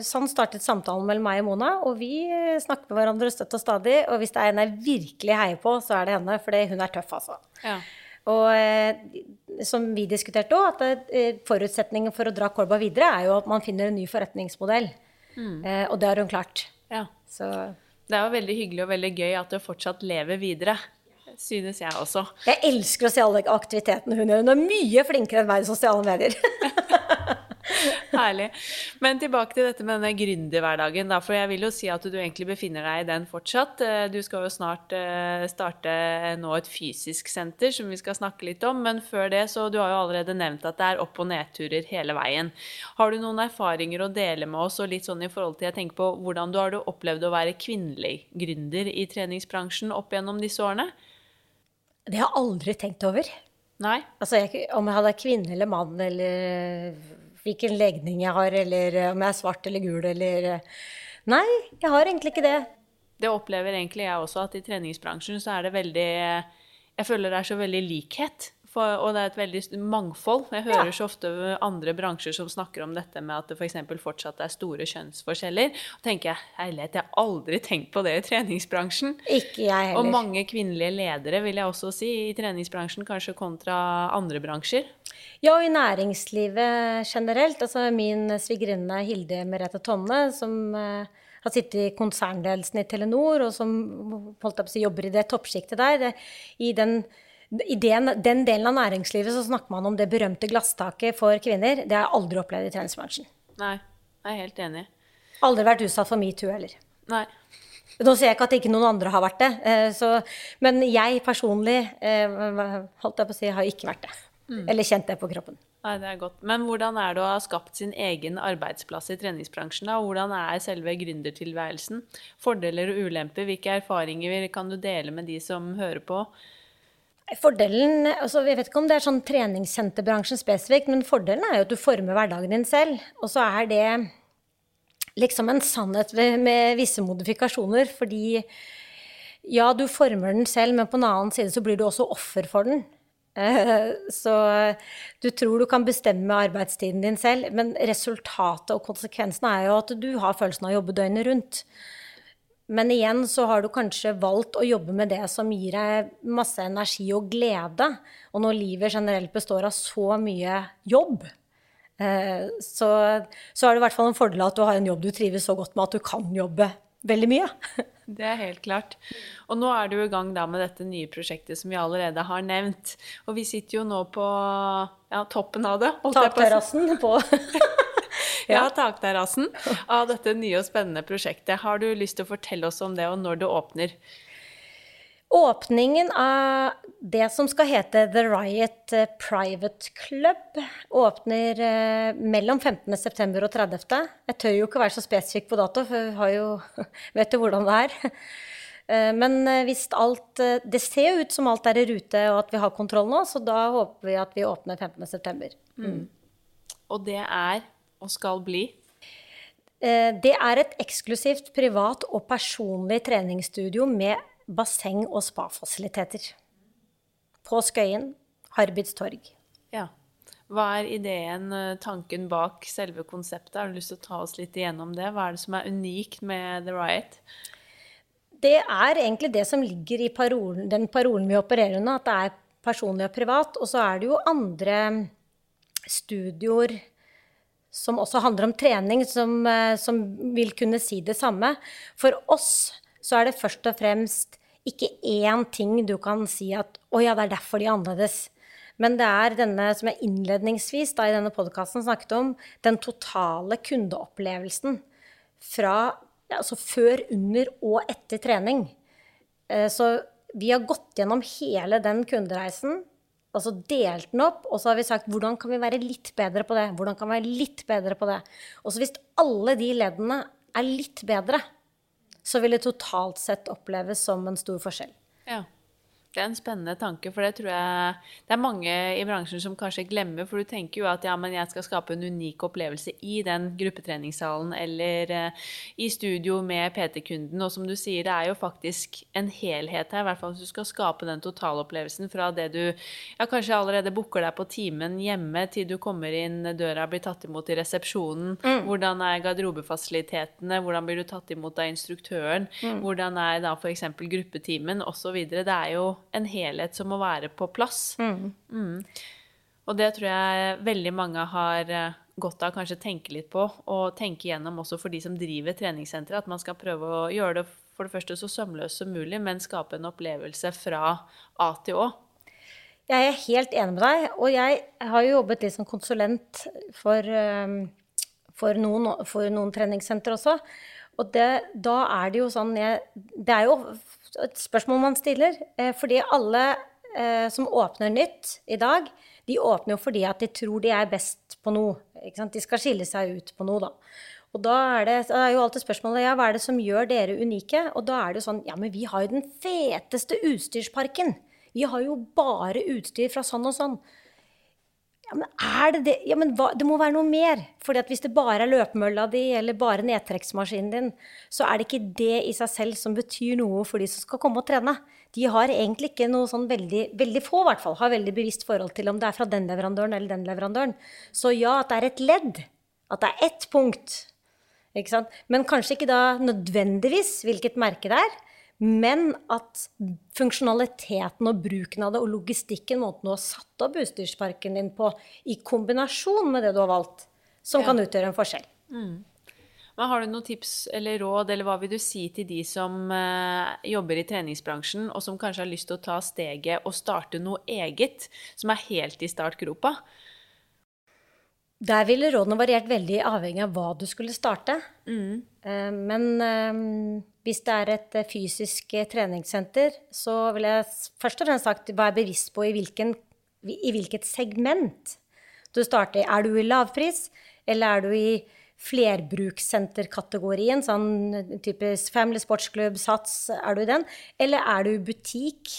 sånn startet samtalen mellom meg og Mona, og vi snakker med hverandre støtt og stadig. Og hvis det er en jeg virkelig heier på, så er det henne, for hun er tøff, altså. Ja. Og eh, som vi diskuterte òg, at eh, forutsetningen for å dra Kolba videre er jo at man finner en ny forretningsmodell. Mm. Eh, og det har hun klart. Ja. Så. Det er jo veldig hyggelig og veldig gøy at det fortsatt lever videre. Synes jeg også. Jeg elsker å se alle aktivitetene hun gjør. Hun er mye flinkere enn meg i sosiale medier. Herlig. Men tilbake til dette med denne gründerhverdagen. For jeg vil jo si at du egentlig befinner deg i den fortsatt. Eh, du skal jo snart eh, starte nå et fysisk senter som vi skal snakke litt om. Men før det, så du har jo allerede nevnt at det er opp- og nedturer hele veien. Har du noen erfaringer å dele med oss, og litt sånn i forhold til jeg tenker på hvordan du har du opplevd å være kvinnelig gründer i treningsbransjen opp gjennom disse årene? Det har jeg aldri tenkt over. Nei. Altså, jeg, om jeg hadde kvinne eller mann eller hvilken legning jeg har, eller om jeg er svart eller gul, eller Nei, jeg har egentlig ikke det. Det opplever egentlig jeg også, at i treningsbransjen så er det veldig Jeg føler det er så veldig likhet. For, og det er et veldig mangfold. Jeg hører Ja. så ofte andre bransjer som snakker om dette med at det f.eks. For fortsatt er store kjønnsforskjeller. Og tenker jeg herlighet, jeg har aldri tenkt på det i treningsbransjen. Ikke jeg heller. Og mange kvinnelige ledere, vil jeg også si, i treningsbransjen, kanskje kontra andre bransjer. Ja, og i næringslivet generelt. Altså min svigerinne Hilde Merete Tonne, som eh, har sittet i konsernledelsen i Telenor, og som holdt jeg på å si, jobber i det toppsjiktet der. Det, I den, i den, den delen av næringslivet så snakker man om det berømte glasstaket for kvinner. Det har jeg aldri opplevd i treningsbransjen. Nei, jeg er helt enig. Aldri vært utsatt for metoo heller. Nei. Nå sier jeg ikke at ikke noen andre har vært det, eh, så, men jeg personlig eh, holdt jeg på å si, har ikke vært det. Eller kjent det på kroppen. Nei, det er godt. Men hvordan er det å ha skapt sin egen arbeidsplass i treningsbransjen? da? Hvordan er selve gründertilværelsen? Fordeler og ulemper? Hvilke erfaringer kan du dele med de som hører på? Fordelen, altså Jeg vet ikke om det er sånn treningssenterbransjen spesifikt, men fordelen er jo at du former hverdagen din selv. Og så er det liksom en sannhet med, med visse modifikasjoner, fordi ja, du former den selv, men på en annen side så blir du også offer for den. Eh, Så du tror du kan bestemme arbeidstiden din selv, men resultatet og konsekvensene er jo at du har følelsen av å jobbe døgnet rundt. Men igjen så har du kanskje valgt å jobbe med det som gir deg masse energi og glede. Og når livet generelt består av så mye jobb, eh, så, så er det i hvert fall en fordel at du har en jobb du trives så godt med at du kan jobbe veldig mye. Det er helt klart. Og nå er du i gang da med dette nye prosjektet som vi allerede har nevnt. Og vi sitter jo nå på ja, toppen av det. Takterrassen på Ja, takterrassen av dette nye og spennende prosjektet. Har du lyst til å fortelle oss om det, og når det åpner? Åpningen av det som skal hete The Riot eh, Private Club, åpner eh, mellom 15.9. og 30. Jeg tør jo ikke være så spesifikk på dato, for vi har jo, vet jo hvordan det er. Eh, Men hvis alt Det ser jo ut som alt er i rute og at vi har kontroll nå, så da håper vi at vi åpner 15.9. Og det er, og skal bli, Eh, Det er et eksklusivt privat og personlig treningsstudio med basseng og spafasiliteter. På Skøyen, Harbids torg. ja. Hva er ideen, eh, tanken bak selve konseptet? Har du lyst til å ta oss litt igjennom det? Hva er det som er unikt med The Riot? Det er egentlig det som ligger i parolen, den parolen vi opererer under, at det er personlig og privat. Og så er det jo andre studioer som også handler om trening, som, eh, som vil kunne si det samme. For oss så er det først og fremst ikke én ting du kan si at å ja, det er derfor de er annerledes. Men det er denne som jeg innledningsvis da i denne podkasten snakket om, den totale kundeopplevelsen fra altså før, under og etter trening. Eh, Så vi har gått gjennom hele den kundereisen, altså delt den opp, og så har vi sagt hvordan kan vi være litt bedre på det? Hvordan kan vi være litt bedre på det? Og så hvis alle de leddene er litt bedre, så vil det totalt sett oppleves som en stor forskjell. Ja. Det er en spennende tanke, for det tror jeg det er mange i bransjen som kanskje glemmer. For du tenker jo at ja, men jeg skal skape en unik opplevelse i den gruppetreningssalen eller eh, i studio med PT-kunden. Og som du sier, det er jo faktisk en helhet her, i hvert fall hvis du skal skape den totalopplevelsen fra det du ja, kanskje allerede booker deg på timen hjemme til du kommer inn døra, blir tatt imot i resepsjonen. Hvordan er garderobefasilitetene? Hvordan blir du tatt imot av instruktøren? Hvordan er da f.eks. gruppetimen osv. Det er jo en helhet som må være på plass. Mm. Og det tror jeg veldig mange har eh, godt av kanskje tenke litt på, og tenke gjennom også for de som driver treningssentre, at man skal prøve å gjøre det for det første så sømløst som mulig, men skape en opplevelse fra A til Å. Jeg er helt enig med deg, og jeg har jo jobbet litt som konsulent for, um, for, noen, for noen treningssenter også. Og det, da er det jo sånn jeg, Det er jo et spørsmål man stiller. Eh, fordi alle eh, som åpner nytt i dag, de åpner jo fordi at de tror de er best på noe. De skal skille seg ut på noe, da. Og da er det, da er jo alltid spørsmålet ja, hva er det som gjør dere unike? Og da er det jo sånn ja, men vi har jo den feteste utstyrsparken. Vi har jo bare utstyr fra sånn og sånn. Ja, men er det det? Ja, men hva, det må være noe mer. Fordi at hvis det bare er løpemølla di eller bare nedtrekksmaskinen din, så er det ikke det i seg selv som betyr noe for de som skal komme og trene. De har egentlig ikke noe sånn veldig Veldig få, i hvert fall, har veldig bevisst forhold til om det er fra den leverandøren eller den leverandøren. Så ja, at det er et ledd. At det er ett punkt. Ikke sant? Men kanskje ikke da nødvendigvis hvilket merke det er. Men at funksjonaliteten og bruken av det og logistikken, måten du har satt opp utstyrsparken din på, i kombinasjon med det du har valgt, som ja. kan utgjøre en forskjell. Mm. Men har du noen tips eller råd, eller hva vil du si til de som eh, jobber i treningsbransjen, og som kanskje har lyst til å ta steget og starte noe eget, som er helt i startgropa? Der ville rådene variert veldig avhengig av hva du skulle starte. Mm. Eh, men eh, hvis det er et eh, fysisk treningssenter, så vil jeg først og fremst sagt være bevisst på i, hvilken, i hvilket segment du starter. Er du i lavpris, eller er du i flerbrukssenterkategorien, sånn typisk Family Sportsklubb, Sats, er du i den? Eller er du butikk,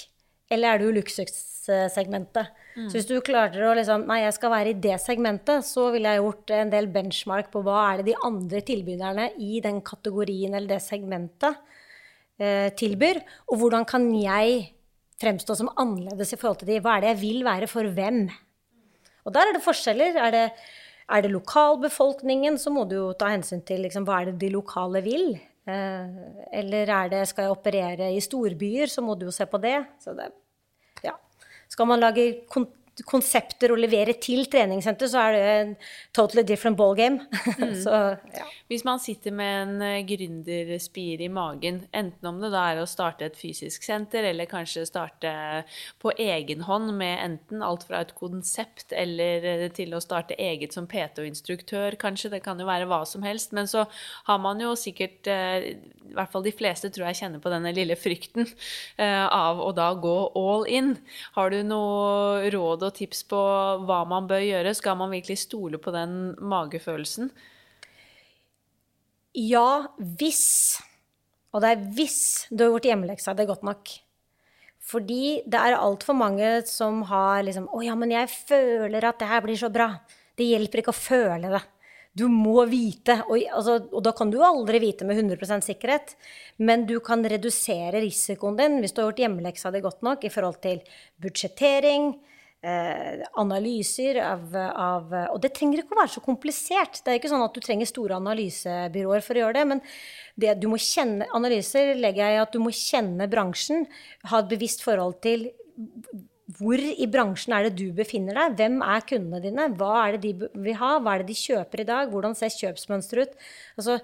eller er du i luksussegmentet? Mm. Så hvis du klarer å liksom Nei, jeg skal være i det segmentet, så ville jeg gjort en del benchmark på hva er det de andre tilbyderne i den kategorien eller det segmentet eh, tilbyr, og hvordan kan jeg fremstå som annerledes i forhold til de? Hva er det jeg vil være for hvem? Og der er det forskjeller. Er det, er det lokalbefolkningen, så må du jo ta hensyn til liksom, hva er det de lokale vil. Eh, eller er det, skal jeg operere i storbyer, så må du jo se på det. Så det skal man lage konsepter å levere til treningssenter, så er det en totally different ballgame. Mm. ja. Hvis man sitter med en eh, gründerspir i magen, enten om det da er å starte et fysisk senter, eller kanskje starte på egen hånd med enten alt fra et konsept eller eh, til å starte eget som PT og instruktør, kanskje, det kan jo være hva som helst, men så har man jo sikkert eh, i hvert fall de fleste tror jeg kjenner på denne lille frykten av å da gå all in. Har du noe råd og tips på hva man bør gjøre? Skal man virkelig stole på den magefølelsen? Ja, hvis. Og det er hvis du har gjort hjemmeleksa er godt nok. Fordi det er altfor mange som har liksom Å ja, men jeg føler at det her blir så bra. Det hjelper ikke å føle det. Du må vite, og, altså, og, da kan du aldri vite med 100% sikkerhet, men du kan redusere risikoen din hvis du har gjort hjemmeleksa di godt nok i forhold til budsjettering, eh, analyser av, av, Og det trenger ikke å være så komplisert. Det er ikke sånn at du trenger store analysebyråer for å gjøre det. Men det du må kjenne, analyser legger jeg i at du må kjenne bransjen, ha et bevisst forhold til hvor i bransjen er det du befinner deg? Hvem er kundene dine? Hva er det de vil ha? Hva er det de kjøper i dag? Hvordan ser kjøpsmønsteret ut? Altså,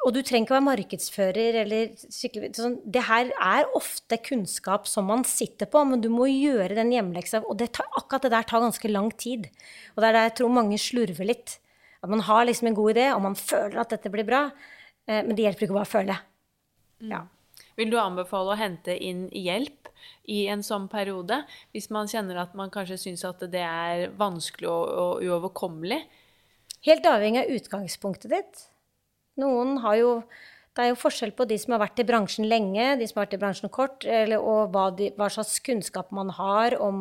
og du trenger ikke å være markedsfører eller skikkelig sånn, Det her er ofte kunnskap som man sitter på, men du må gjøre den hjemmeleksa. Og det tar, akkurat det der tar ganske lang tid. Og det er der jeg tror mange slurver litt. At man har liksom en god idé, og man føler at dette blir bra. Eh, men det hjelper ikke å bare føle. Mm. Ja. Vil du anbefale å hente inn hjelp i en sånn periode? Hvis man kjenner at man kanskje syns at det er vanskelig og, og uoverkommelig? Helt avhengig av utgangspunktet ditt. Noen har jo Det er jo forskjell på de som har vært i bransjen lenge, de som har vært i bransjen kort, eller, og hva, de, hva, slags kunnskap man har om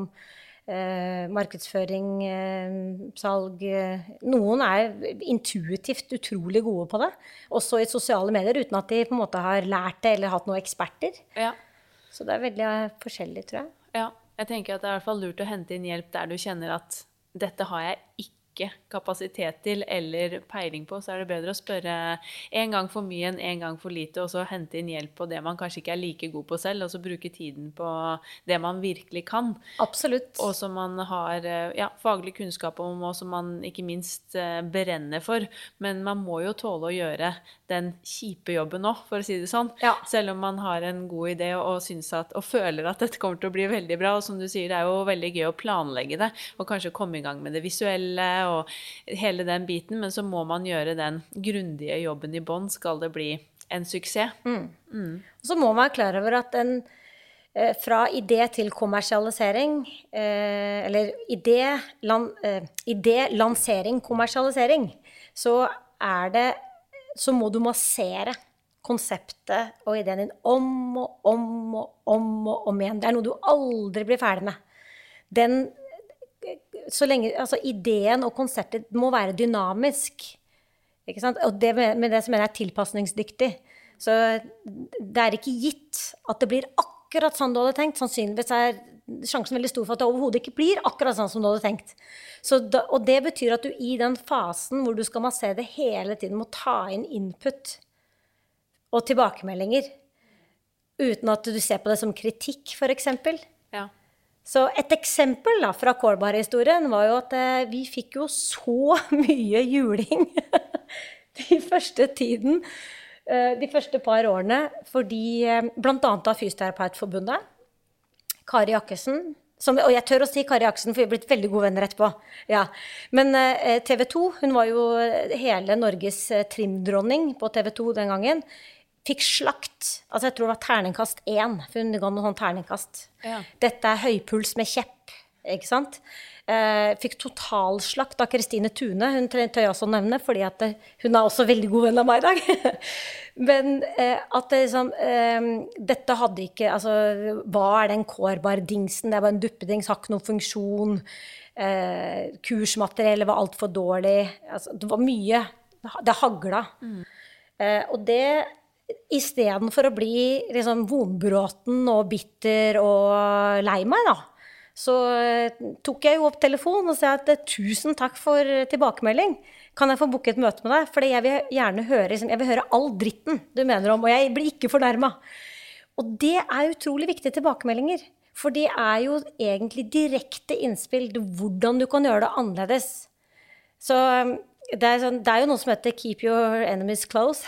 eh, markedsføring, eh, salg eh, Noen er intuitivt utrolig gode på det, også i sosiale medier, uten at de på en måte har lært det eller hatt noen eksperter. Ja. Så det er veldig eh, forskjellig, tror jeg. Ja. Jeg tenker at det er i hvert fall lurt å hente inn hjelp der du kjenner at dette har jeg ikke ikke kapasitet til eller peiling på, så er det bedre å spørre en gang for mye enn en gang for lite, og så hente inn hjelp på det man kanskje ikke er like god på selv, og så bruke tiden på det man virkelig kan. Absolutt. Og som man har ja, faglig kunnskap om, og som man ikke minst eh, brenner for. Men man må jo tåle å gjøre den kjipe jobben òg, for å si det sånn. Ja. Selv om man har en god idé og, at, og føler at dette kommer til å bli veldig bra. Og som du sier, det er jo veldig gøy å planlegge det, og kanskje komme i gang med det visuelle og hele den biten, men så må man gjøre den grundige jobben i bånn, skal det bli en suksess. Mm. Mm. Så må man være klar over at en eh, fra idé til kommersialisering, eh, eller idé, lan, eh, idé, lansering, kommersialisering, så er det Så må du massere konseptet og ideen din om og om og om og om igjen. Det er noe du aldri blir ferdig med. Den så lenge, altså ideen og konseptet må være dynamisk. Ikke sant? Og det med, med det som mener jeg er tilpasningsdyktig. Så det er ikke gitt at det blir akkurat sånn du hadde tenkt. Sannsynligvis er sjansen veldig stor for at det overhodet ikke blir akkurat sånn som du hadde tenkt. Da, og det betyr at du i den fasen hvor du skal massere det hele tiden, må ta inn input og tilbakemeldinger. Uten at du ser på det som kritikk, f.eks. Så et eksempel da, fra Kålbar-historien var jo at eh, vi fikk jo så mye juling de første tiden. Eh, de første par årene fordi eh, bl.a. av Fysioterapeutforbundet Kari Jakkesen. Som, og jeg tør å si Kari Jakkesen, for vi har blitt veldig gode venner etterpå. Ja. Men TV 2, hun var jo hele Norges trimdronning på TV 2 den gangen. Fikk slakt. Altså jeg tror det var terningkast én. For hun ga noe sånn terningkast. Ja. Dette er høypuls med kjepp. Ikke sant? Eh, fikk totalslakt av Kristine Tune. Hun tør jeg også nevne, fordi eh, hun er også veldig god venn av meg i dag. Men eh, at det liksom eh, Dette hadde ikke Altså, hva er den kårbardingsen? Det er bare en duppedings, har ikke noen funksjon. Eh, kursmateriellet var altfor dårlig. Altså, det var mye. Det hagla. Mm. Eh, og det Istedenfor å bli liksom vonbråten og bitter og lei meg, da, så eh, tok jeg jo opp telefonen og sa at eh, tusen takk for tilbakemelding. Kan jeg få booke et møte med deg? For jeg vil gjerne høre, liksom, jeg vil høre all dritten du mener om, og jeg blir ikke fornærma. Og det er utrolig viktige tilbakemeldinger. For det er jo egentlig direkte innspill til hvordan du kan gjøre det annerledes. Så det er, sånn, det er, jo noe som heter 'keep your enemies close'.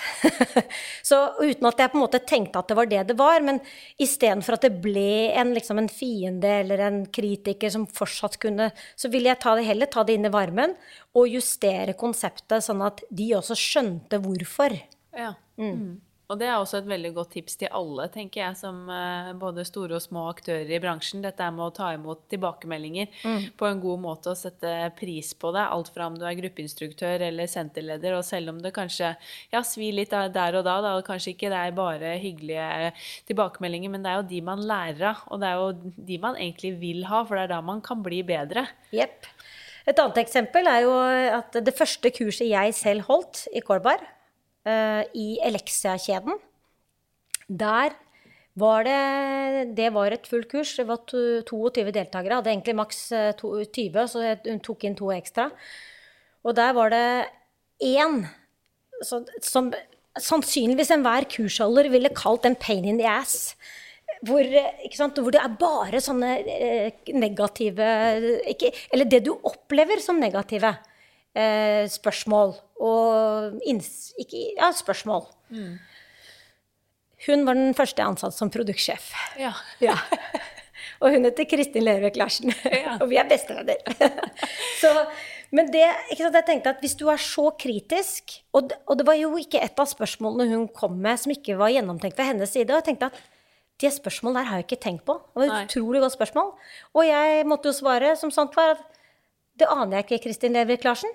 så uten at jeg på en måte tenkte at det var det det var, men istedenfor at det ble en, liksom en, fiende eller en kritiker som fortsatt kunne Så ville jeg ta det heller ta det inn i varmen og justere konseptet sånn at de også skjønte hvorfor. Ja. Mm. Og det er også et veldig godt tips til alle, tenker jeg, som uh, både store og små aktører i bransjen. Dette er med å ta imot tilbakemeldinger mm. på en god måte og sette pris på det. Alt fra om du er gruppeinstruktør eller senterleder, og selv om det kanskje ja, svir litt der og da, da, kanskje ikke det er bare hyggelige tilbakemeldinger, men det er jo de man lærer av, og det er jo de man egentlig vil ha, for det er da man kan bli bedre. Yep. Et annet eksempel er jo at det første kurset jeg selv holdt i Korbar, uh, i Elexia-kjeden. Der var det Det var et fullt kurs. Det var 22 deltakere. Hadde egentlig maks 20, eh, så hun tok inn to ekstra. Og der var det én som sannsynligvis enhver kursholder ville kalt en pain in the ass. Hvor, hvor, det er bare sånne eh, negative Eller det du opplever som negative spørsmål og inns, ikke, ja, spørsmål. Mm. Hun var den første jeg ansatte som produktsjef. Ja. ja. Og hun heter Kristin Lervik Larsen. Ja. og vi er bestevenner. men det, sant, jeg tenkte at hvis du er så kritisk og det, og det, var jo ikke et av spørsmålene hun kom med som ikke var gjennomtenkt fra hennes side. Og jeg tenkte at de spørsmålene der har jeg ikke tenkt på. Det var et utrolig godt spørsmål. Og jeg måtte jo svare som sant var at det aner jeg ikke, Kristin Lervik Larsen.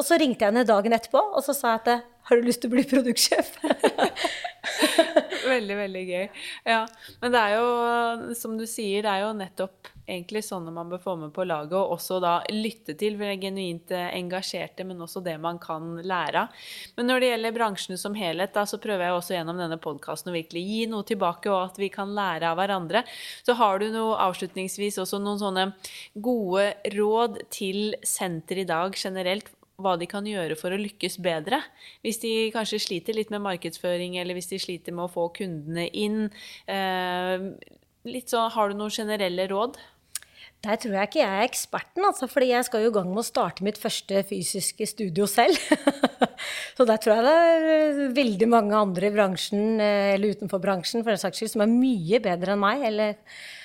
Og så ringte jeg henne dagen etterpå og så sa jeg at har du lyst til å bli produktsjef? veldig, veldig gøy. Ja. Men det er jo, som du sier, det er jo nettopp egentlig sånne man bør få med på laget, og også da lytte til, for det genuint eh, engasjerte, men også det man kan lære av. Men når det gjelder bransjen som helhet, da, så prøver jeg også gjennom denne podkasten å virkelig gi noe tilbake, og at vi kan lære av hverandre. Så har du noe avslutningsvis også noen sånne gode råd til senter i dag generelt hva de kan gjøre for å lykkes bedre. Hvis de kanskje sliter litt med markedsføring, eller hvis de sliter med å få kundene inn. Eh, litt sånn, har du noen generelle råd? Der tror jeg ikke jeg er eksperten, altså, fordi jeg skal jo i gang med å starte mitt første fysiske studio selv. så der tror jeg det er veldig mange andre i bransjen, eh, eller utenfor bransjen, for den saks skyld, som er mye bedre enn meg. eller Eh,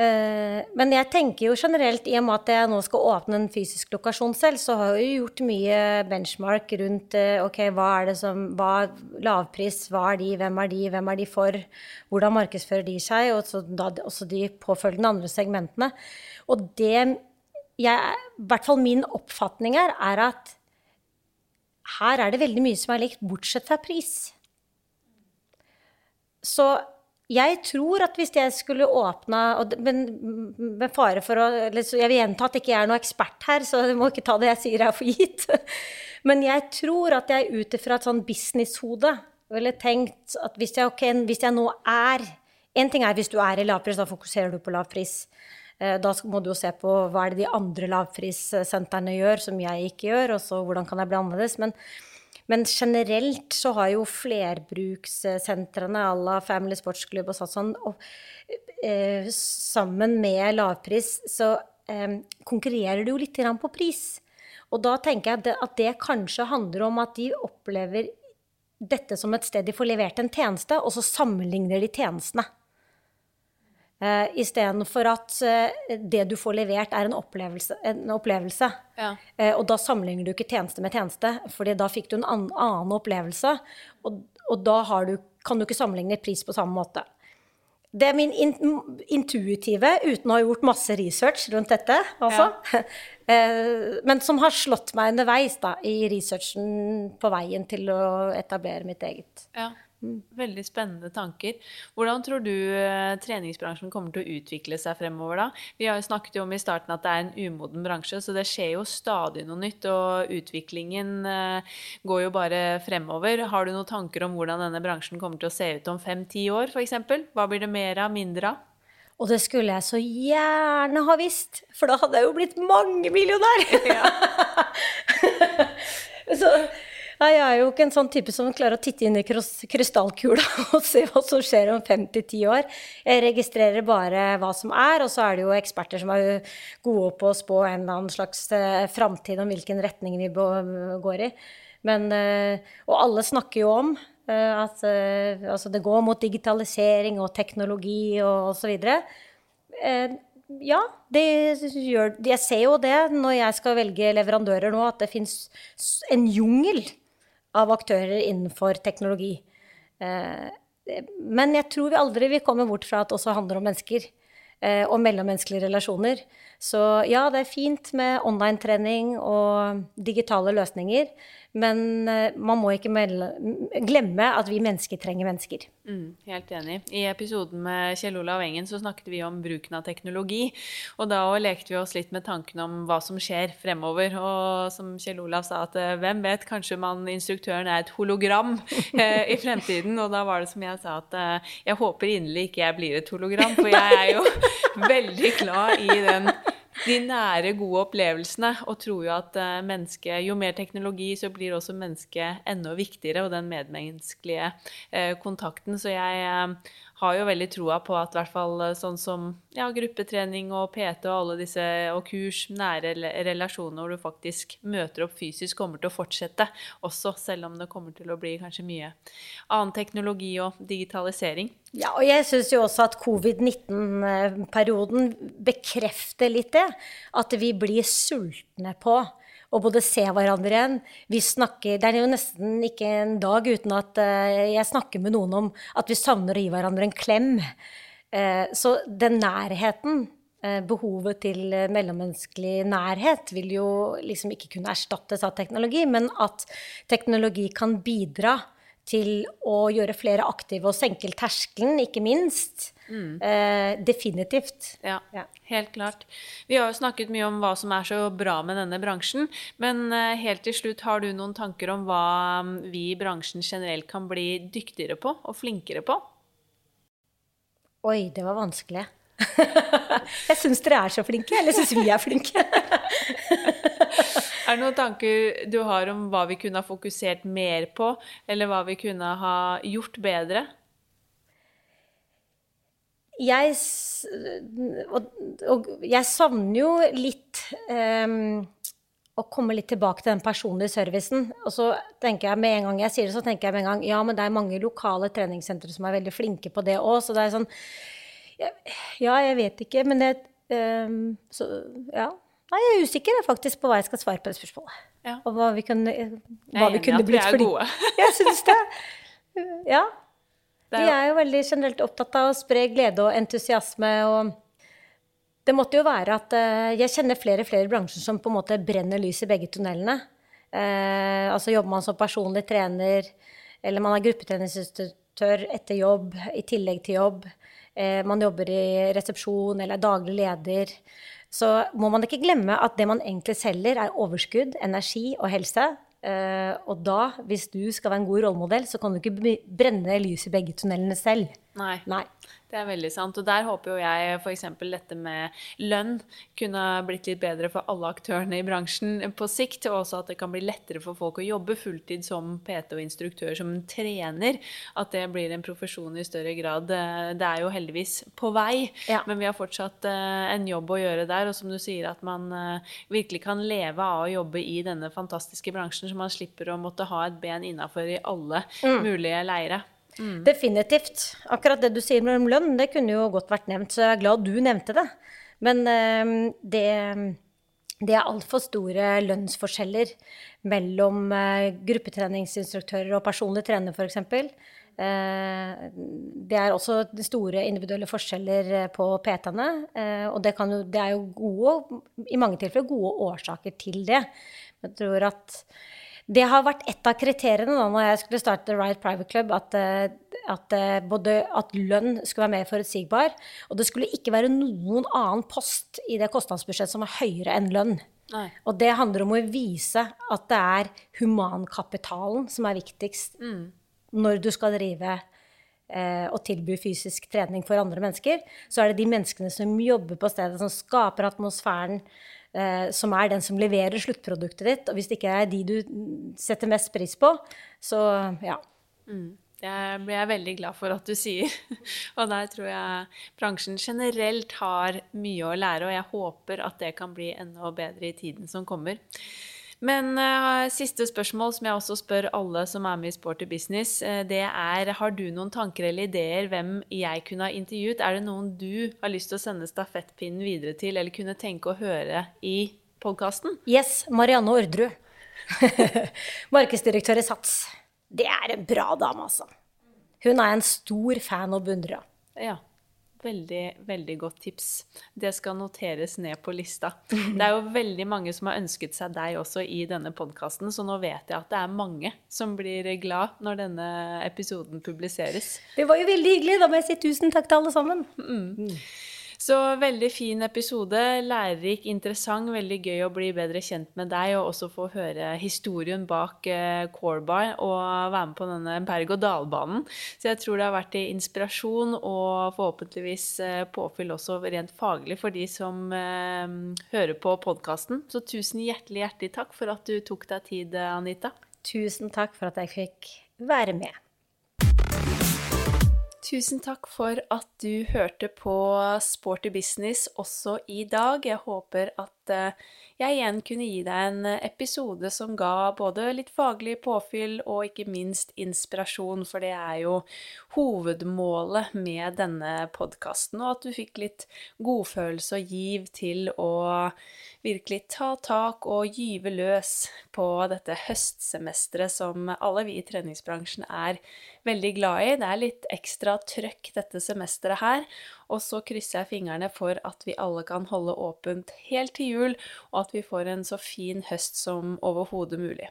men jeg tenker jo generelt, i og med at jeg nå skal åpne en fysisk lokasjon selv, så har jeg jo gjort mye benchmark rundt eh, ok, hva er det som hva, Lavpris, hva er de, hvem er de, hvem er de for? Hvordan markedsfører de seg? Og så da også de påfølgende andre segmentene. Og det jeg, I hvert fall min oppfatning er, er at her er det veldig mye som er likt, bortsett fra pris. Så jeg tror at hvis jeg skulle åpna Men med fare for å Jeg vil gjenta at jeg ikke er noen ekspert her, så du må ikke ta det jeg sier her for gitt. Men jeg tror at jeg ut ifra et sånn businesshode ville tenkt at hvis jeg, okay, hvis jeg nå er En ting er hvis du er i lavpris, da fokuserer du på lavpris. Eh, da må du jo se på hva er det de andre lavprissentrene gjør som jeg ikke gjør, og så hvordan kan jeg bli annerledes. Men, men generelt så har jo flerbrukssentrene à la Family Sportsklubb og sånn, og, eh, sammen med lavpris, så eh, konkurrerer du jo litt på pris. Og da tenker jeg at det kanskje handler om at de opplever dette som et sted de får levert en tjeneste, og så sammenligner de tjenestene. Uh, Istedenfor at uh, det du får levert, er en opplevelse. En opplevelse. Ja. Uh, og da sammenligner du ikke tjeneste med tjeneste, fordi da fikk du en annen, annen opplevelse. Og, og da du, kan du ikke sammenligne pris på samme måte. Det er min in intuitive, uten å ha gjort masse research rundt dette, altså. Ja. Men som har slått meg underveis da, i researchen på veien til å etablere mitt eget. Ja. Veldig spennende tanker. Hvordan tror du eh, treningsbransjen kommer til å utvikle seg fremover da? Vi har jo snakket om i starten at det er en umoden bransje, så det skjer jo stadig noe nytt. Og utviklingen eh, går jo bare fremover. Har du noen tanker om hvordan denne bransjen kommer til å se ut om fem-ti år f.eks.? Hva blir det mer av, mindre av? Og det skulle jeg så gjerne ha visst, for da hadde jeg jo blitt mangemillionær! Ja. så Nei, jeg er jo ikke en sånn type som klarer å titte inn i krystallkula og se hva som skjer om fem til ti år. Jeg registrerer bare hva som er, og så er det jo eksperter som er gode på å spå en eller annen slags eh, framtid om hvilken retning vi går i. Men, eh, og alle snakker jo om eh, at altså det går mot digitalisering og teknologi og osv. Ja, gjør, jeg ser jo det når jeg skal velge leverandører nå, at det fins en jungel av aktører innenfor teknologi. Eh, men jeg tror vi aldri vil komme bort fra at det også handler om mennesker. Eh, og mellommenneskelige relasjoner. Så ja, det er fint med online-trening og digitale løsninger. Men eh, man må ikke glemme at vi mennesker trenger mennesker. Mm, helt enig. I episoden med Kjell Olav Engen så snakket vi om bruken av teknologi. Og da lekte vi oss litt med tanken om hva som skjer fremover. Og som Kjell Olav sa, at eh, hvem vet, kanskje man, instruktøren er et hologram eh, i fremtiden. Og da var det som jeg sa, at eh, jeg håper inderlig ikke jeg blir et hologram, for jeg er jo veldig glad i den de nære, gode opplevelsene. Og tror jo at uh, menneske, jo mer teknologi, så blir også mennesket enda viktigere. Og den medmenneskelige uh, kontakten. Så jeg uh, har jo veldig troa på at hvert fall sånn som ja, gruppetrening og PT og alle disse og kurs, nære relasjoner hvor du faktisk møter opp fysisk, kommer til å fortsette også, selv om det kommer til å bli kanskje mye annen teknologi og digitalisering. Ja, og jeg syns jo også at covid-19-perioden bekrefter litt det. At vi blir sultne på å både se hverandre igjen. Vi snakker, det er jo nesten ikke en dag uten at uh, jeg snakker med noen om at vi savner å gi hverandre en klem. Uh, så den nærheten, uh, behovet til mellommenneskelig nærhet, vil jo liksom ikke kunne erstattes av teknologi, men at teknologi kan bidra til å gjøre flere aktive og senke terskelen, ikke minst. Mm. Eh, definitivt. Ja, ja, helt klart. Vi har jo snakket mye om hva som er så bra med denne bransjen. Men eh, helt til slutt, har du noen tanker om hva mm, vi i bransjen generelt kan bli dyktigere på og flinkere på? Oi, det var vanskelig. jeg syns dere er så flinke. Eller syns vi er flinke. Er det noen tanker du har om hva vi kunne ha fokusert mer på, eller hva vi kunne ha gjort bedre? Jeg, og, og jeg savner jo litt um, å komme litt tilbake til den personlige servicen. Og så tenker jeg med en gang jeg sier det, så tenker jeg med en gang ja, men det er mange lokale treningssentre som er veldig flinke på det òg. Så det er sånn Ja, jeg vet ikke, men det um, Så ja. Nei, jeg er usikker faktisk på hva jeg skal svare på det spørsmålet. Ja. Og hva vi kunne, hva vi kunne blitt fordi Jeg syns det. Ja. Vi er jo veldig generelt opptatt av å spre glede og entusiasme. og det måtte jo være at uh, jeg kjenner flere og flere bransjer som på en måte brenner lys i begge tunnelene. Uh, altså Jobber man som personlig trener, eller man er gruppetreningsinstruktør etter jobb, i tillegg til jobb, eh, man jobber i resepsjon eller er daglig leder, så må man ikke glemme at det man egentlig selger, er overskudd, energi og helse. Eh, og da, hvis du skal være en god rollemodell, så kan du ikke brenne lys i begge tunnelene selv. Nei. Nei. Det er veldig sant. Og der håper jo jeg f.eks. dette med lønn kunne blitt litt bedre for alle aktørene i bransjen på sikt. Og også at det kan bli lettere for folk å jobbe fulltid som PT og instruktør, som trener. At det blir en profesjon i større grad. Det er jo heldigvis på vei, ja. men vi har fortsatt eh, en jobb å gjøre der. Og som du sier, at man eh, virkelig kan leve av å jobbe i denne fantastiske bransjen, så man slipper å måtte ha et ben innafor i alle mm. mulige leire. Mm. Definitivt. Akkurat det du sier om lønn, det kunne jo godt vært nevnt, så jeg er glad du nevnte det. Men uh, det, det er altfor store lønnsforskjeller mellom uh, gruppetreningsinstruktører og personlig trener, f.eks. Eh, det er også store individuelle forskjeller på PT-ene. Og det, jo, det, er jo gode, i mange tilfeller gode årsaker til det. Jeg tror at det har vært et av kriteriene da når jeg skulle starte Right Private Club, at, eh, at, eh, både at lønn skulle være mer forutsigbar, og det skulle ikke være noen annen post i det kostnadsbudsjettet som var høyere enn lønn. Nei. Og det handler om å vise at det er humankapitalen som er viktigst mm. når du skal drive eh, og tilby fysisk trening for andre mennesker. Så er det de menneskene som jobber på stedet, som skaper atmosfæren, som er den som leverer sluttproduktet ditt. Og hvis det ikke er de du setter mest pris på, så ja. Mm. Det blir jeg veldig glad for at du sier. Og der tror jeg bransjen generelt har mye å lære, og jeg håper at det kan bli enda bedre i tiden som kommer. Men uh, siste spørsmål, som jeg også spør alle som er med i Sporty Business, uh, det er har du noen tanker eller ideer hvem jeg kunne ha intervjuet? Er det noen du har lyst til å sende stafettpinnen videre til, eller kunne tenke å høre i podkasten? Yes. Marianne Orderud. Markedsdirektør i Sats. Det er en bra dame, altså. Hun er en stor fan og beundrer. Ja. Veldig, veldig godt tips. Det skal noteres ned på lista. Det er jo veldig mange som har ønsket seg deg også i denne podkasten, så nå vet jeg at det er mange som blir glad når denne episoden publiseres. Det var jo veldig hyggelig. Da må jeg si tusen takk til alle sammen. Mm. Så veldig fin episode. Lærerik, interessant. Veldig gøy å bli bedre kjent med deg og også få høre historien bak eh, Corebar og være med på denne berg-og-dal-banen. Så jeg tror det har vært til inspirasjon og forhåpentligvis eh, påfyll også rent faglig for de som eh, hører på podkasten. Så tusen hjertelig, hjertelig takk for at du tok deg tid, Anita. Tusen takk for at jeg fikk være med. Tusen takk for at du hørte på Sporty business også i dag. Jeg håper at eh, jeg igjen kunne gi deg en episode som ga både litt faglig påfyll og ikke minst inspirasjon, for det er jo hovedmålet med denne podkasten, og at du fikk litt godfølelse og giv til å virkelig ta tak og gyve løs på dette høstsemesteret som alle vi i treningsbransjen er veldig glad i. Det er litt ekstra trøkk dette semesteret her, og så krysser jeg fingrene for at vi alle kan holde åpent helt til jul, og at vi får en så fin høst som overhodet mulig.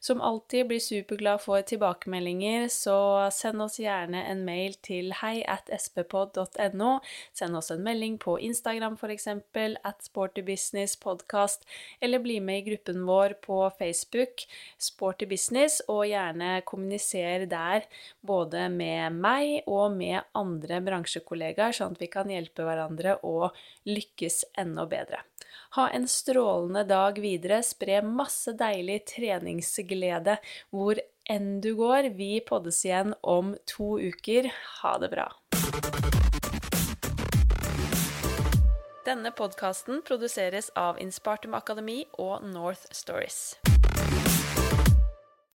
Som alltid blir superglad for tilbakemeldinger, så send oss gjerne en mail til hei at sppod.no. Send oss en melding på Instagram f.eks. at sportybusinesspodkast, eller bli med i gruppen vår på Facebook, Sporty Business, og gjerne kommuniser der både med meg og med andre bransjekollegaer, sånn at vi kan hjelpe hverandre å lykkes enda bedre. Ha en strålende dag videre. Spre masse deilig treningsglede hvor enn du går. Vi poddes igjen om to uker. Ha det bra. Denne podkasten produseres av Inspartum Akademi og North Stories.